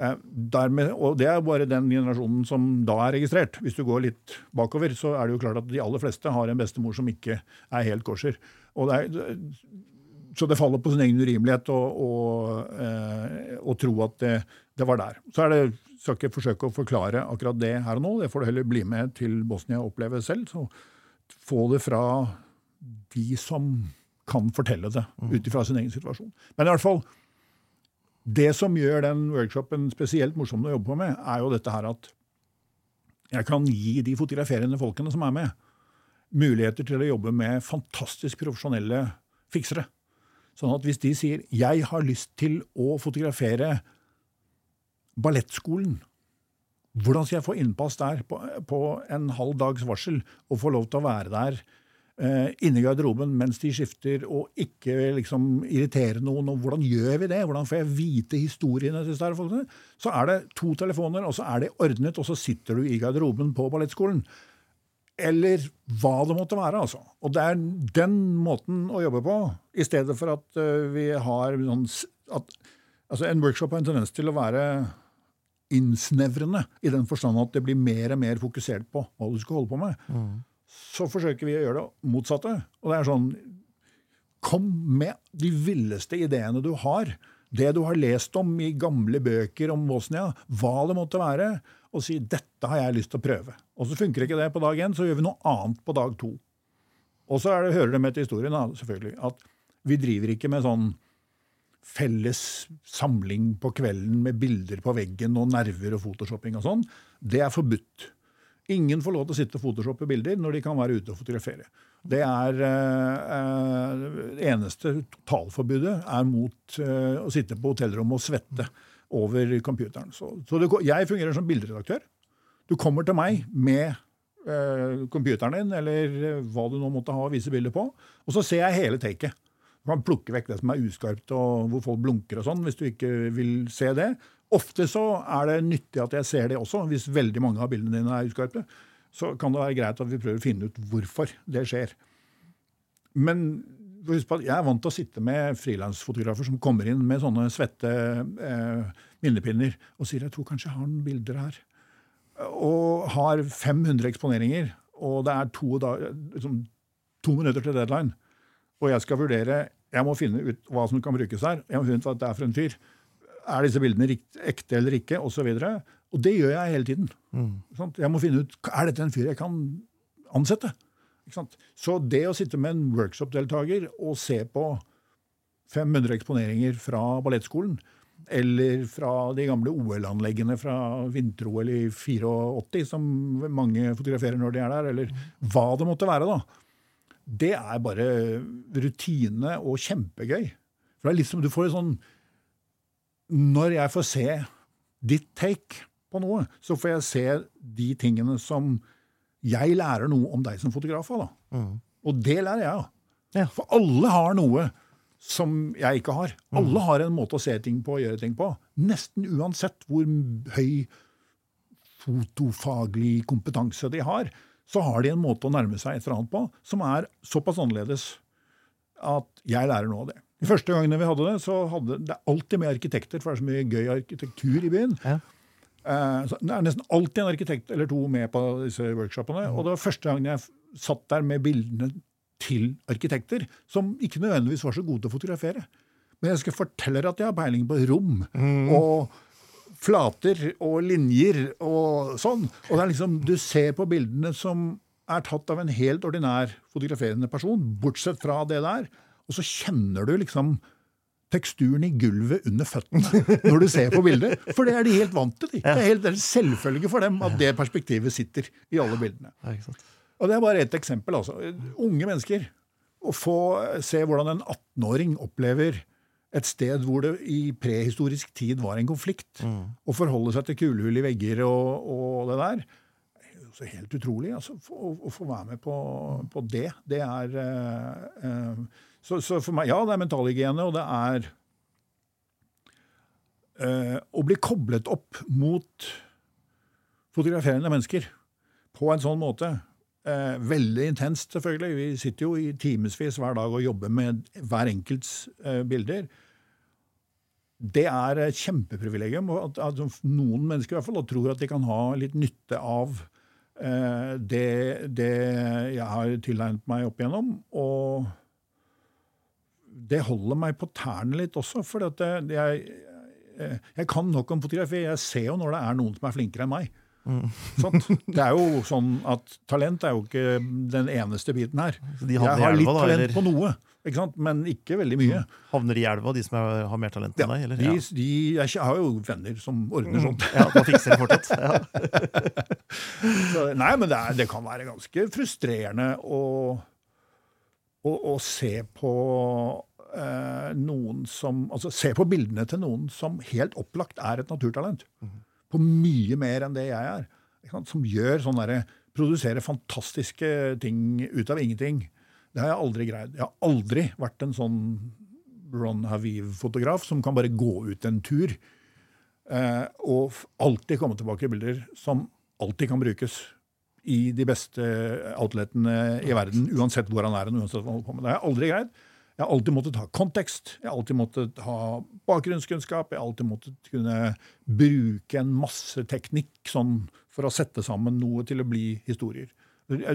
Dermed, og Det er bare den generasjonen som da er registrert. Hvis du går litt bakover, så er det jo klart at de aller fleste har en bestemor som ikke er helt korser. Det er, så det faller på sin egen urimelighet å, eh, å tro at det, det, var der. Så er det, skal ikke forsøke å forklare akkurat det her og nå, det får du heller bli med til Bosnia og oppleve selv. så Få det fra de som kan fortelle det ut ifra sin egen situasjon. Men i hvert fall, det som gjør den workshopen spesielt morsom å jobbe på med, er jo dette her at Jeg kan gi de fotograferende folkene som er med, muligheter til å jobbe med fantastisk profesjonelle fiksere. Sånn at hvis de sier 'jeg har lyst til å fotografere ballettskolen', hvordan skal jeg få innpass der på, på en halv dags varsel og få lov til å være der inne i garderoben mens de skifter, og ikke liksom irritere noen? Og hvordan gjør vi det? Hvordan får jeg vite historiene til disse folkene? Så er det to telefoner, og så er det ordnet, og så sitter du i garderoben på ballettskolen. Eller hva det måtte være. altså. Og det er den måten å jobbe på, i stedet for at uh, vi har sånn at, altså En workshop har en tendens til å være innsnevrende, i den forstand at det blir mer og mer fokusert på hva du skal holde på med. Mm. Så forsøker vi å gjøre det motsatte. Og det er sånn Kom med de villeste ideene du har. Det du har lest om i gamle bøker om Bosnia, hva det måtte være, og si 'dette har jeg lyst til å prøve'. Og så funker ikke det på dag én, så gjør vi noe annet på dag to. Og så det, hører det med til historien selvfølgelig, at vi driver ikke med sånn felles samling på kvelden med bilder på veggen og nerver og photoshopping og sånn. Det er forbudt. Ingen får lov til å sitte og photoshoppe bilder når de kan være ute og fotografere. Det er eh, eneste totalforbudet er mot eh, å sitte på hotellrommet og svette over computeren. Så, så det, jeg fungerer som bilderedaktør. Du kommer til meg med eh, computeren din eller eh, hva du nå måtte ha å vise bilder på, og så ser jeg hele taket. Du kan plukke vekk det som er uskarpt og hvor folk blunker og sånn, hvis du ikke vil se det. Ofte så er det nyttig at jeg ser det også, hvis veldig mange av bildene dine er uskarpe. Så kan det være greit at vi prøver å finne ut hvorfor det skjer. Men husk på at jeg er vant til å sitte med frilansfotografer som kommer inn med sånne svette eh, minnepinner og sier jeg tror kanskje jeg har noen bilder her. Og har 500 eksponeringer, og det er to, da, liksom, to minutter til deadline og jeg skal vurdere Jeg må finne ut hva som kan brukes her. Jeg må finne ut hva det er for en fyr. Er disse bildene ekte eller ikke? Og, så og det gjør jeg hele tiden. Mm. Jeg må finne ut er dette en fyr jeg kan ansette. Så det å sitte med en workshop-deltaker og se på 500 eksponeringer fra ballettskolen, eller fra de gamle OL-anleggene fra vinter-OL i 84, som mange fotograferer når de er der, eller hva det måtte være, da det er bare rutine og kjempegøy. For det er liksom, du får et sånn Når jeg får se ditt take på noe, så får jeg se de tingene som jeg lærer noe om deg som fotograf av. Mm. Og det lærer jeg av. Ja. For alle har noe som jeg ikke har. Mm. Alle har en måte å se ting på og gjøre ting på. Nesten uansett hvor høy fotofaglig kompetanse de har så har de en måte å nærme seg et eller annet på som er såpass annerledes at jeg lærer noe av det. De første gangene vi hadde det, så hadde det alltid med arkitekter, for det er så mye gøy arkitektur i byen. Ja. Eh, så det er nesten alltid en arkitekt eller to med på disse workshopene. Og det var første gangen jeg satt der med bildene til arkitekter, som ikke nødvendigvis var så gode til å fotografere. Men jeg skal fortelle at jeg har peiling på rom. Mm. og flater og linjer og sånn. Og det er liksom, du ser på bildene som er tatt av en helt ordinær fotograferende person, bortsett fra det der. Og så kjenner du liksom teksturen i gulvet under føttene når du ser på bildet. For det er de helt vant til. De. Det er helt er selvfølge for dem at det perspektivet sitter i alle bildene. Og Det er bare ett eksempel. altså. Unge mennesker. Å få se hvordan en 18-åring opplever et sted hvor det i prehistorisk tid var en konflikt. Mm. Å forholde seg til kulehull i vegger og, og, det der. Så helt utrolig altså, å, å, få være med på, på det. Det er uh, uh, så, så, for meg, ja, det er mentalhygiene, og det er eh, å bli koblet opp mot fotograferende mennesker på en sånn måte. Eh, veldig intenst, selvfølgelig. Vi sitter jo i timevis hver dag og jobber med hver enkelts eh, bilder. Det er et kjempeprivilegium. At, at, noen mennesker i hvert fall tror at de kan ha litt nytte av eh, det, det, jeg har tilegnet meg opp igjennom. Og det holder meg på tærne litt også, for jeg, jeg, kan nok om fotografi. Jeg ser jo når det er noen som er flinkere enn meg. Sant? Det er jo sånn at talent er jo ikke den eneste biten her. De Jeg har elva, litt talent da, på noe, ikke sant? men ikke veldig mye. havner i elva, de som er, har mer talent Ja, enn deg? Eller? de, Ja. de, jeg har jo venner som ordner sånt. ja, da fikser de fortsatt. Ja. Så, nei, men det, er, det kan være ganske frustrerende å, å, å se på eh, noen som Altså se på bildene til noen som helt opplagt er et naturtalent. På mye mer enn det jeg er. Som gjør sånn derre Produserer fantastiske ting ut av ingenting. Det har jeg aldri greid. Jeg har aldri vært en sånn Ron Haviv-fotograf som kan bare gå ut en tur. Eh, og alltid komme tilbake i bilder som alltid kan brukes i de beste outletene i verden, uansett hvor han er. og uansett hva han holder på med. Det har jeg aldri greid. Jeg har alltid måttet ha kontekst, jeg har alltid måttet ha bakgrunnskunnskap, jeg har alltid måttet kunne bruke en masse teknikk sånn, for å sette sammen noe til å bli historier.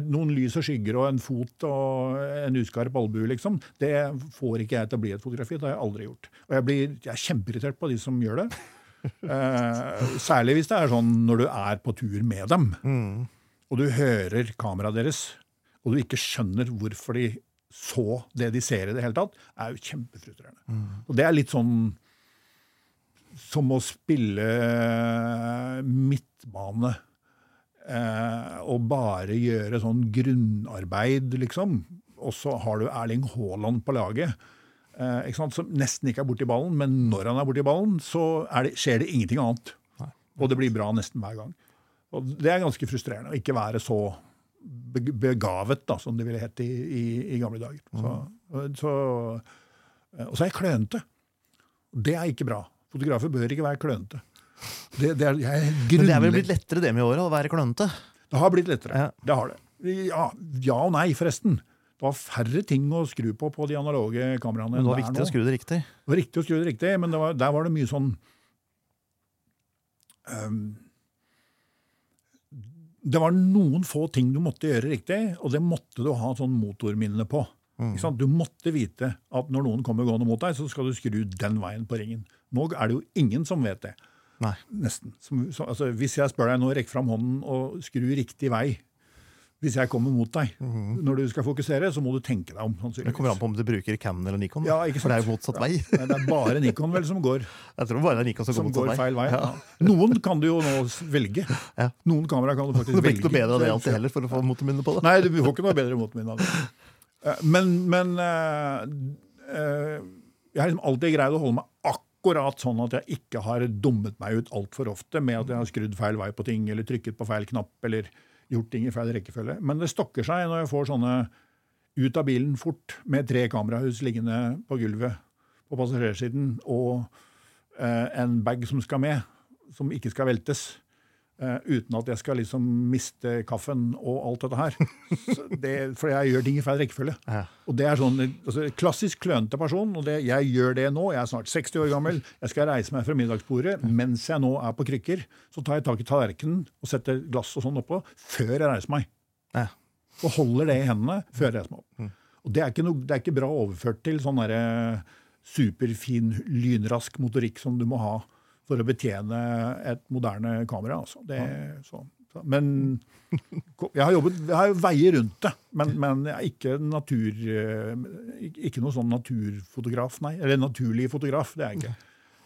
Noen lys og skygger og en fot og en uskarp albue, liksom, det får ikke jeg til å bli et fotografi. Det har jeg aldri gjort. Og jeg, blir, jeg er kjempeirritert på de som gjør det. Eh, særlig hvis det er sånn når du er på tur med dem, og du hører kameraet deres, og du ikke skjønner hvorfor de så det de ser i det hele tatt, er jo kjempefrustrerende. Og det er litt sånn som å spille midtbane eh, og bare gjøre sånn grunnarbeid, liksom. Og så har du Erling Haaland på laget, eh, som nesten ikke er borti ballen, men når han er borti ballen, så det, skjer det ingenting annet. Og det blir bra nesten hver gang. Og det er ganske frustrerende å ikke være så begavet, da, som det ville hett i, i, i gamle dager. Så, så, og så er jeg klønete. Det er ikke bra. Fotografer bør ikke være klønete. Det, det, er, jeg Men det er vel blitt lettere det med året, å være klønete? det har blitt lettere. Ja. Det har det. Ja, ja og nei, forresten. Det var færre ting å skru på på de analoge kameraene Men det var viktig å skru det riktig. Det var riktig å skru det riktig, men det var, der var det mye sånn ehm, Det var noen få ting du måtte gjøre riktig, og det måtte du ha sånn motorminne på. Ikke sant? Du måtte vite at når noen kommer gående mot deg, så skal du skru den veien på ringen. Nå er det jo ingen som vet det. Nei. Nesten. Som, så, altså, hvis jeg spør deg nå, rekk fram hånden og skru riktig vei. Hvis jeg kommer mot deg når du skal fokusere, så må du tenke deg om. Det kommer an på om du bruker Canon eller Nikon. Ja, ikke For det er jo motsatt vei. Nei, Det er bare Nikon vel som går, Jeg tror bare det er Nikon som, som går går feil vei. Ja. Ja. Noen kan du jo nå velge. Ja. Noen kamera kan du faktisk Det blir velge. ikke noe bedre av det alltid heller, for å få motorminne på det. Nei, du får ikke noe bedre motmind av det. Eh, Men, men øh, øh, jeg har liksom alltid greid å holde meg akkurat sånn at jeg ikke har dummet meg ut altfor ofte med at jeg har skrudd feil vei på ting, eller trykket på feil knapp, eller gjort ting i feil rekkefølge. Men det stokker seg når jeg får sånne ut av bilen fort med tre kamerahus liggende på gulvet på passasjersiden, og eh, en bag som skal med, som ikke skal veltes. Eh, uten at jeg skal liksom miste kaffen og alt dette her. Det, for jeg gjør ting i feil rekkefølge. Ja. Og det er sånn, altså, Klassisk klønete person. og det, Jeg gjør det nå. Jeg er snart 60 år gammel. Jeg skal reise meg fra middagsbordet. Mens jeg nå er på krykker, så tar jeg tak i tallerkenen og setter glass og sånn oppå før jeg reiser meg. Ja. Og holder det i hendene før jeg reiser meg opp. Og det er ikke, noe, det er ikke bra overført til sånn derre superfin, lynrask motorikk som du må ha for å betjene et moderne kamera. Altså. Det, så, så. Men jeg har jobbet, jeg har veier rundt det, men, men jeg er ikke, natur, eh, ikke noe sånn naturfotograf, nei. Eller naturlig fotograf, det er jeg ikke.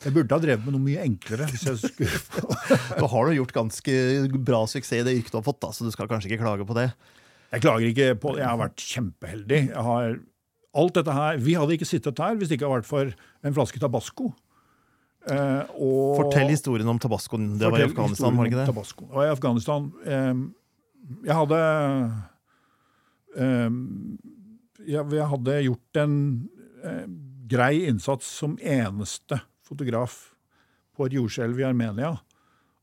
Jeg burde ha drevet med noe mye enklere. hvis jeg skulle... Da har du gjort ganske bra suksess i det yrket du har fått, da, så du skal kanskje ikke klage på det. Jeg klager ikke på det. Jeg har vært kjempeheldig. Jeg har alt dette her, Vi hadde ikke sittet her hvis det ikke hadde vært for en flaske tabasco. Eh, og- Fortell historien om tabascoen. Det var i Afghanistan, var det ikke det? Tabasco. Det var i Afghanistan. Ehm, jeg hadde ehm, jeg, jeg hadde gjort en eh, grei innsats som eneste fotograf på et jordskjelv i Armenia,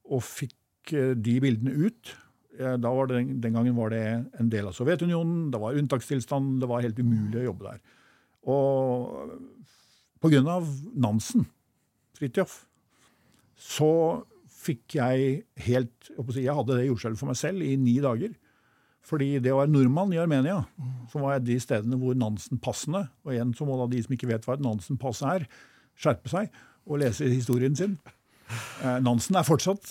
og fikk eh, de bildene ut. Eh, Da var det, den gangen var det en del av Sovjetunionen, det var unntakstilstand, det var helt umulig å jobbe der. Og på grunn av Nansen, Fridtjof, så fikk jeg helt jeg hadde det jordskjelvet for meg selv i ni dager. Fordi det å være nordmann i Armenia, så var jeg de stedene hvor Nansen-passene Og igjen så må da de som ikke vet hva et Nansen-pass er, skjerpe seg og lese historien sin. Eh, Nansen er fortsatt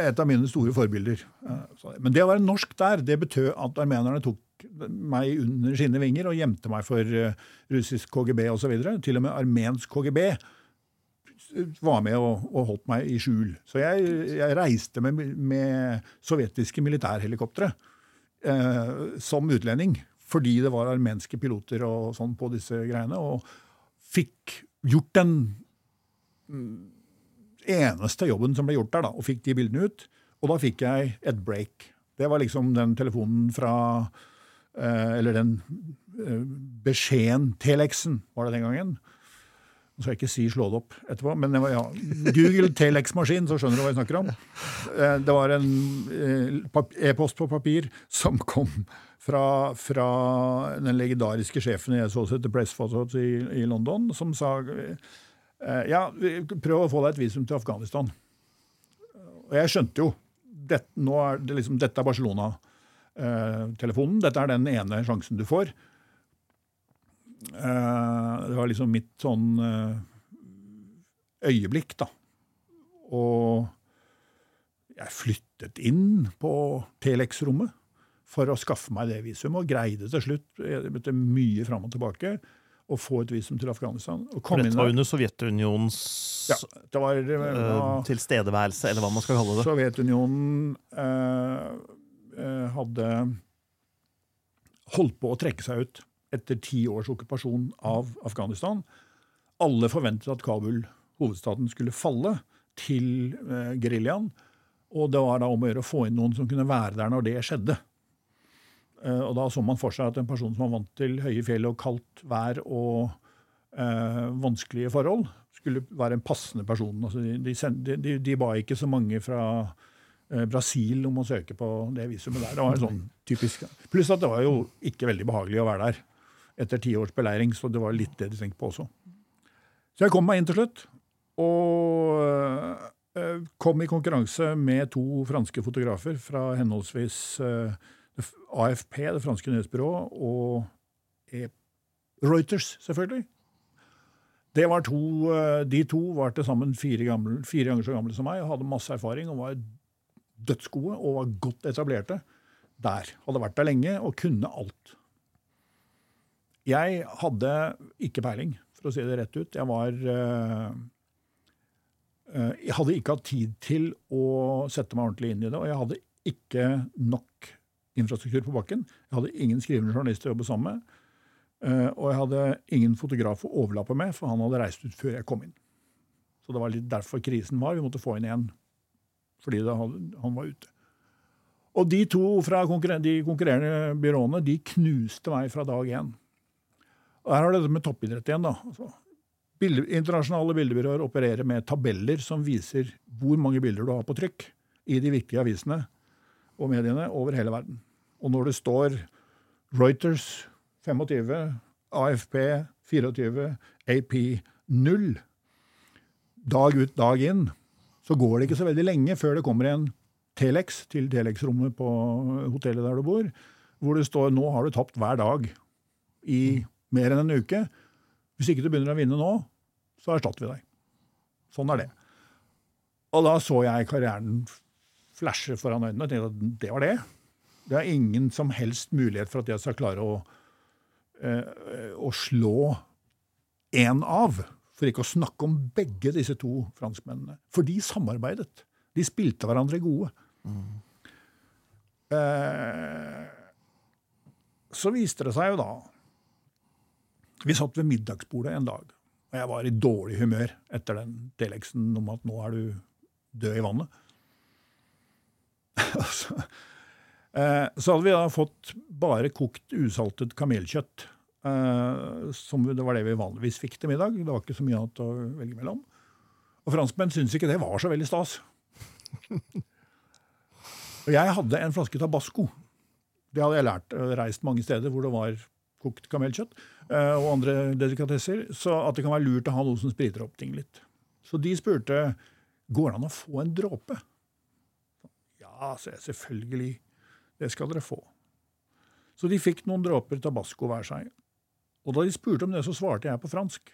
et av mine store forbilder. Eh, Men det å være norsk der, det betød at armenerne tok meg under sine vinger og gjemte meg for eh, russisk KGB osv. Til og med armensk KGB var med og, og holdt meg i skjul. Så jeg, jeg reiste med, med sovjetiske militærhelikoptre eh, som utlending. Fordi det var armenske piloter og sånn på disse greiene. Og fikk gjort den mm, eneste jobben som ble gjort der, da, og fikk de bildene ut. Og da fikk jeg et break. Det var liksom den telefonen fra eh, Eller den eh, beskjeden, Telexen, var det den gangen. Nå skal jeg ikke si 'slå det opp' etterpå, men det var, ja, Google Telex-maskin, så skjønner du hva jeg snakker om. Eh, Det var en eh, e-post på papir som kom fra, fra den legendariske sjefen i Associated Press Photos i, i London, som sa eh, ja, prøv å få deg et visum til Afghanistan. Og jeg skjønte jo dette, er det liksom, Dette er Barcelona-telefonen. Dette er den ene sjansen du får. Eh, det var liksom mitt sånn eh, øyeblikk, da. Og jeg flyttet inn på Telex-rommet for å skaffe meg det visumet, og greide til slutt, etter mye fram og tilbake, å få et visum til Afghanistan. For dette var under Sovjetunionens Ja, det var, det var tilstedeværelse, eller hva man skal kalle det. Sovjetunionen eh, hadde holdt på å trekke seg ut etter ti års okkupasjon av Afghanistan. Alle forventet at Kabul, hovedstaden, skulle falle til eh, geriljaen. Og det var da om å gjøre å få inn noen som kunne være der når det skjedde. Eh, og da så man for seg at en person som var vant til høye fjell og kaldt vær og eh, vanskelige forhold, skulle være en passende person. Altså de, de, de, de ba ikke så mange fra eh, Brasil om å søke på det visumet der. Det var sånn typisk. Pluss at det var jo ikke veldig behagelig å være der etter ti års beleiring, så det var litt det de tenkte på også. Så jeg kom meg inn til slutt, og eh, kom i konkurranse med to franske fotografer fra henholdsvis eh, AFP, det franske nyhetsbyrået, og E- Reuters, selvfølgelig. To, eh, de to var til sammen fire, gamle, fire ganger så gamle som meg og hadde masse erfaring og var dødsgode og var godt etablerte der. Hadde vært der lenge og kunne alt. Jeg hadde ikke peiling, for å si det rett ut. Jeg var eh, eh, Jeg hadde ikke hatt tid til å sette meg ordentlig inn i det, og jeg hadde ikke nok infrastruktur på bakken. Jeg hadde ingen skrivende journalist å jobbe sammen med. eh, Og jeg hadde ingen fotograf å overlappe med, for han hadde reist ut før jeg kom inn. Så det var litt derfor krisen var. Vi måtte få inn én fordi hadde, han var ute. Og de to fra konkurren- de konkurrerende byråene de knuste meg fra dag én. Og her har det dette med toppidrett igjen. da. Altså, bilde, internasjonale bildebyråer opererer med tabeller som viser hvor mange bilder du har på trykk i de viktige avisene og mediene over hele verden. Og når det står Reuters 25, AFP 24, AP 0 dag ut, dag inn, så går det ikke så veldig lenge før det kommer en Telex til Telex-rommet på hotellet der du bor, hvor det står 'nå har du tapt hver dag i mer enn en uke'. Hvis ikke du begynner å vinne nå, så erstatter vi deg. Sånn er det. Og da så jeg karrieren flashe foran øynene og tenkte at det var det. Det er ingen som helst mulighet for at jeg skal klare å, eh, å slå én av. For ikke å snakke om begge disse to franskmennene. For de samarbeidet. De spilte hverandre gode. Eh, så viste det seg jo da Vi satt ved middagsbordet en dag, og jeg var i dårlig humør etter den deleksen om at nå er du død i vannet. så, eh, hadde vi da fått bare kokt usaltet kamelkjøtt. Eh, som det var det vi vanligvis fikk til middag. Det var ikke så mye annet å velge mellom. Og franskmenn syntes ikke det var så veldig stas. Og jeg hadde en flaske tabasco. Det hadde jeg lært og reist mange steder hvor det var kokt kamelkjøtt eh, og andre delikatesser. Så at det kan være lurt å ha noe som spriter opp ting litt. Så de spurte går det an å få en dråpe. Ja, sa jeg. Selvfølgelig. Det skal dere få. Så de fikk noen dråper tabasco hver seg. Og da de spurte om det, så svarte jeg på fransk.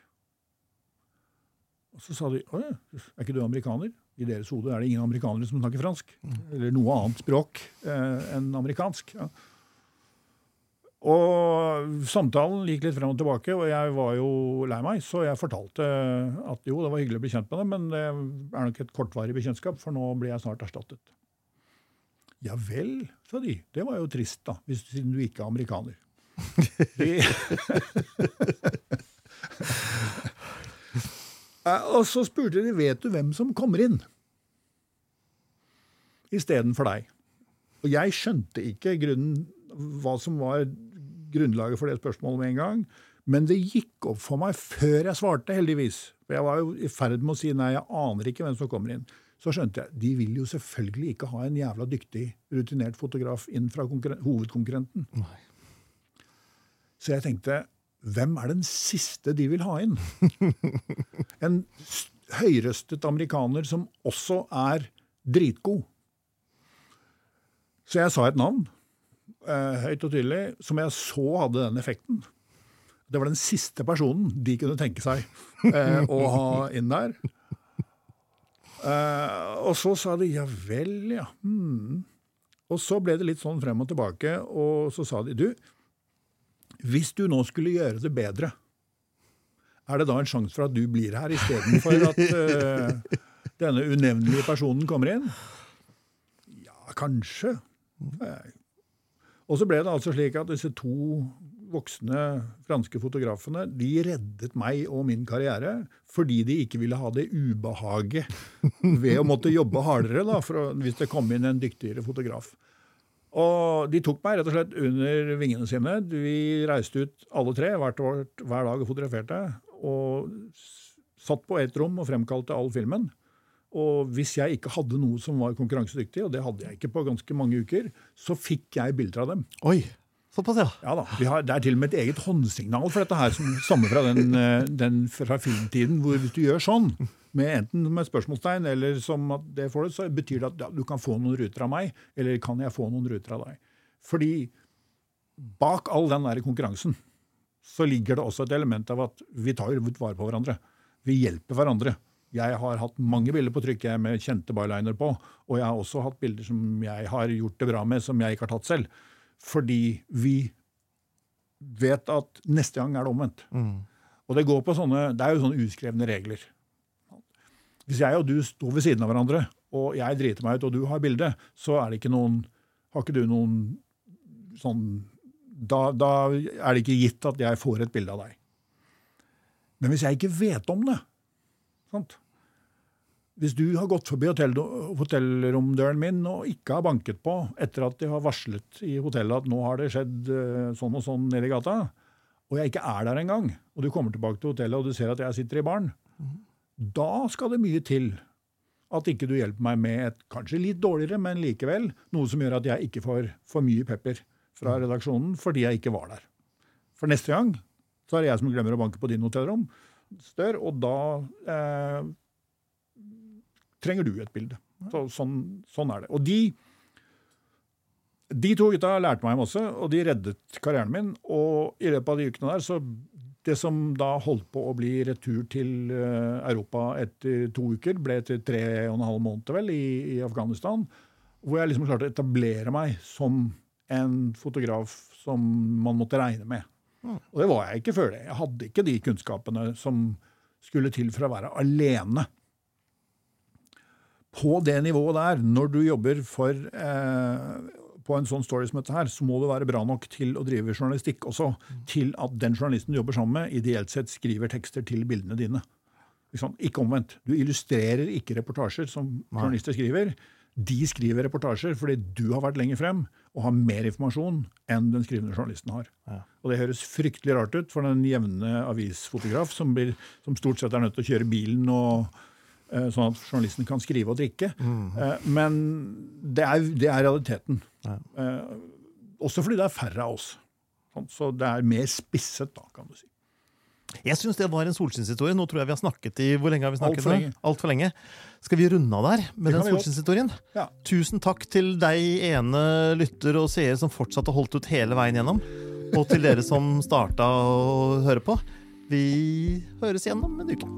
Og så sa de «Å ja, er ikke du amerikaner? I deres hode er det ingen amerikanere som snakker fransk. Eller noe annet språk eh, enn amerikansk. Ja. Og samtalen gikk litt frem og tilbake, og jeg var jo lei meg, så jeg fortalte at jo, det var hyggelig å bli kjent med dem, men det er nok et kortvarig bekjentskap, for nå blir jeg snart erstattet. Ja vel, sa de. Det var jo trist, da, hvis, siden du ikke er amerikaner. Og så spurte de vet du hvem som kommer inn istedenfor deg. Og jeg skjønte ikke grunnen, hva som var grunnlaget for det spørsmålet med en gang. Men det gikk opp for meg før jeg svarte, heldigvis. For jeg var jo i ferd med å si nei, jeg aner ikke hvem som kommer inn. Så skjønte jeg de vil jo selvfølgelig ikke ha en jævla dyktig, rutinert fotograf inn fra hovedkonkurrenten. Nei. Så jeg tenkte hvem er den siste de vil ha inn? En høyrøstet amerikaner som også er dritgod. Så jeg sa et navn, høyt og tydelig, som jeg så hadde den effekten. Det var den siste personen de kunne tenke seg eh, å ha inn der. Eh, og så sa de ja vel, ja. Hmm. Og så ble det litt sånn frem og tilbake, og så sa de du, hvis du nå skulle gjøre det bedre, er det da en sjanse for at du blir her istedenfor at eh, denne unevnelige personen kommer inn? Ja, kanskje. Og så ble det altså slik at disse to voksne franske fotografene de reddet meg og min karriere fordi de ikke ville ha det ubehaget ved å måtte jobbe hardere da, å, hvis det kom inn en dyktigere fotograf. Og de tok meg rett og slett under vingene sine. Vi reiste ut alle tre hvert, år, hver dag og fotograferte. Og satt på ett rom og fremkalte all filmen. Og hvis jeg ikke hadde noe som var konkurransedyktig, og det hadde jeg ikke på ganske mange uker, så fikk jeg bilder av dem. Oi, såpass, ja. Ja da, har, Det er til og med et eget håndsignal for dette her, som stammer fra, den, eh, den, fra filmtiden, hvor hvis du gjør sånn med enten med spørsmålstegn eller som at det får det, så betyr det at ja, du kan få noen ruter av meg, eller kan jeg få noen ruter av deg? Fordi bak all den der konkurransen så ligger det også et element av at vi tar vare på hverandre. Vi hjelper hverandre. Jeg har hatt mange bilder på trykk jeg med kjente byliner på, og jeg har også hatt bilder som jeg har gjort det bra med, som jeg ikke har tatt selv. Fordi vi vet at neste gang er det omvendt. Mm. Og det, går på sånne, det er jo sånne uskrevne regler. Hvis jeg og du står ved siden av hverandre, og jeg driter meg ut, og du har bilde, så er det ikke noen Har ikke du noen sånn da, da, er det ikke gitt at jeg får et bilde av deg. Men hvis jeg ikke vet om det sant? Hvis du har gått forbi hotell, hotellromdøren min og ikke har banket på etter at de har varslet i hotellet at nå har det skjedd eh, sånn og sånn nede i gata, og jeg ikke er der engang, og du kommer tilbake til hotellet og du ser at jeg sitter i baren, mm. Da skal det mye til at ikke du hjelper meg med et kanskje litt dårligere, men likevel noe som gjør at jeg ikke får for mye pepper fra mm. redaksjonen fordi jeg ikke var der. For neste gang så er det jeg som glemmer å banke på din hotellrom stør, og da eh, trenger du et bilde. Så, sånn, sånn, er det. Og de, de to gutta lærte meg masse, og de reddet karrieren min. Og i løpet av de ukene der så det som da holdt på å bli retur til eh, Europa etter to uker, ble til tre og en halv måned vel, i, i Afghanistan. Hvor jeg liksom klarte å etablere meg som en fotograf som man måtte regne med. Og det var jeg ikke før det. Jeg hadde ikke de kunnskapene som skulle til for å være alene. På det nivået der, når du jobber for eh, på en sånn story som dette her, så må du være bra nok til å drive journalistikk også. Til at den journalisten du jobber sammen med, ideelt sett skriver tekster til bildene dine. Ikke omvendt. Du illustrerer ikke reportasjer som journalister skriver. De skriver reportasjer fordi du har vært lenger frem og har mer informasjon enn den skrivende journalisten har. Ja. Og Det høres fryktelig rart ut for den jevne avisfotograf som, blir, som stort sett er nødt til å kjøre bilen og Eh, sånn at journalisten kan skrive og drikke. Mm. Men det er, det er realiteten. Ja. Eh, også fordi det er færre av oss. Sånn, så det er mer spisset, da, kan du si. Jeg syns det var en solskinnshistorie. Nå tror jeg vi har snakket i hvor lenge har vi snakket Altfor lenge. Alt for lenge. Skal vi runde av der med den solskinnshistorien? Ja. Tusen takk til deg ene lytter og seer som fortsatt har holdt ut hele veien gjennom. Og til dere som starta å høre på. Vi høres igjen om en uke.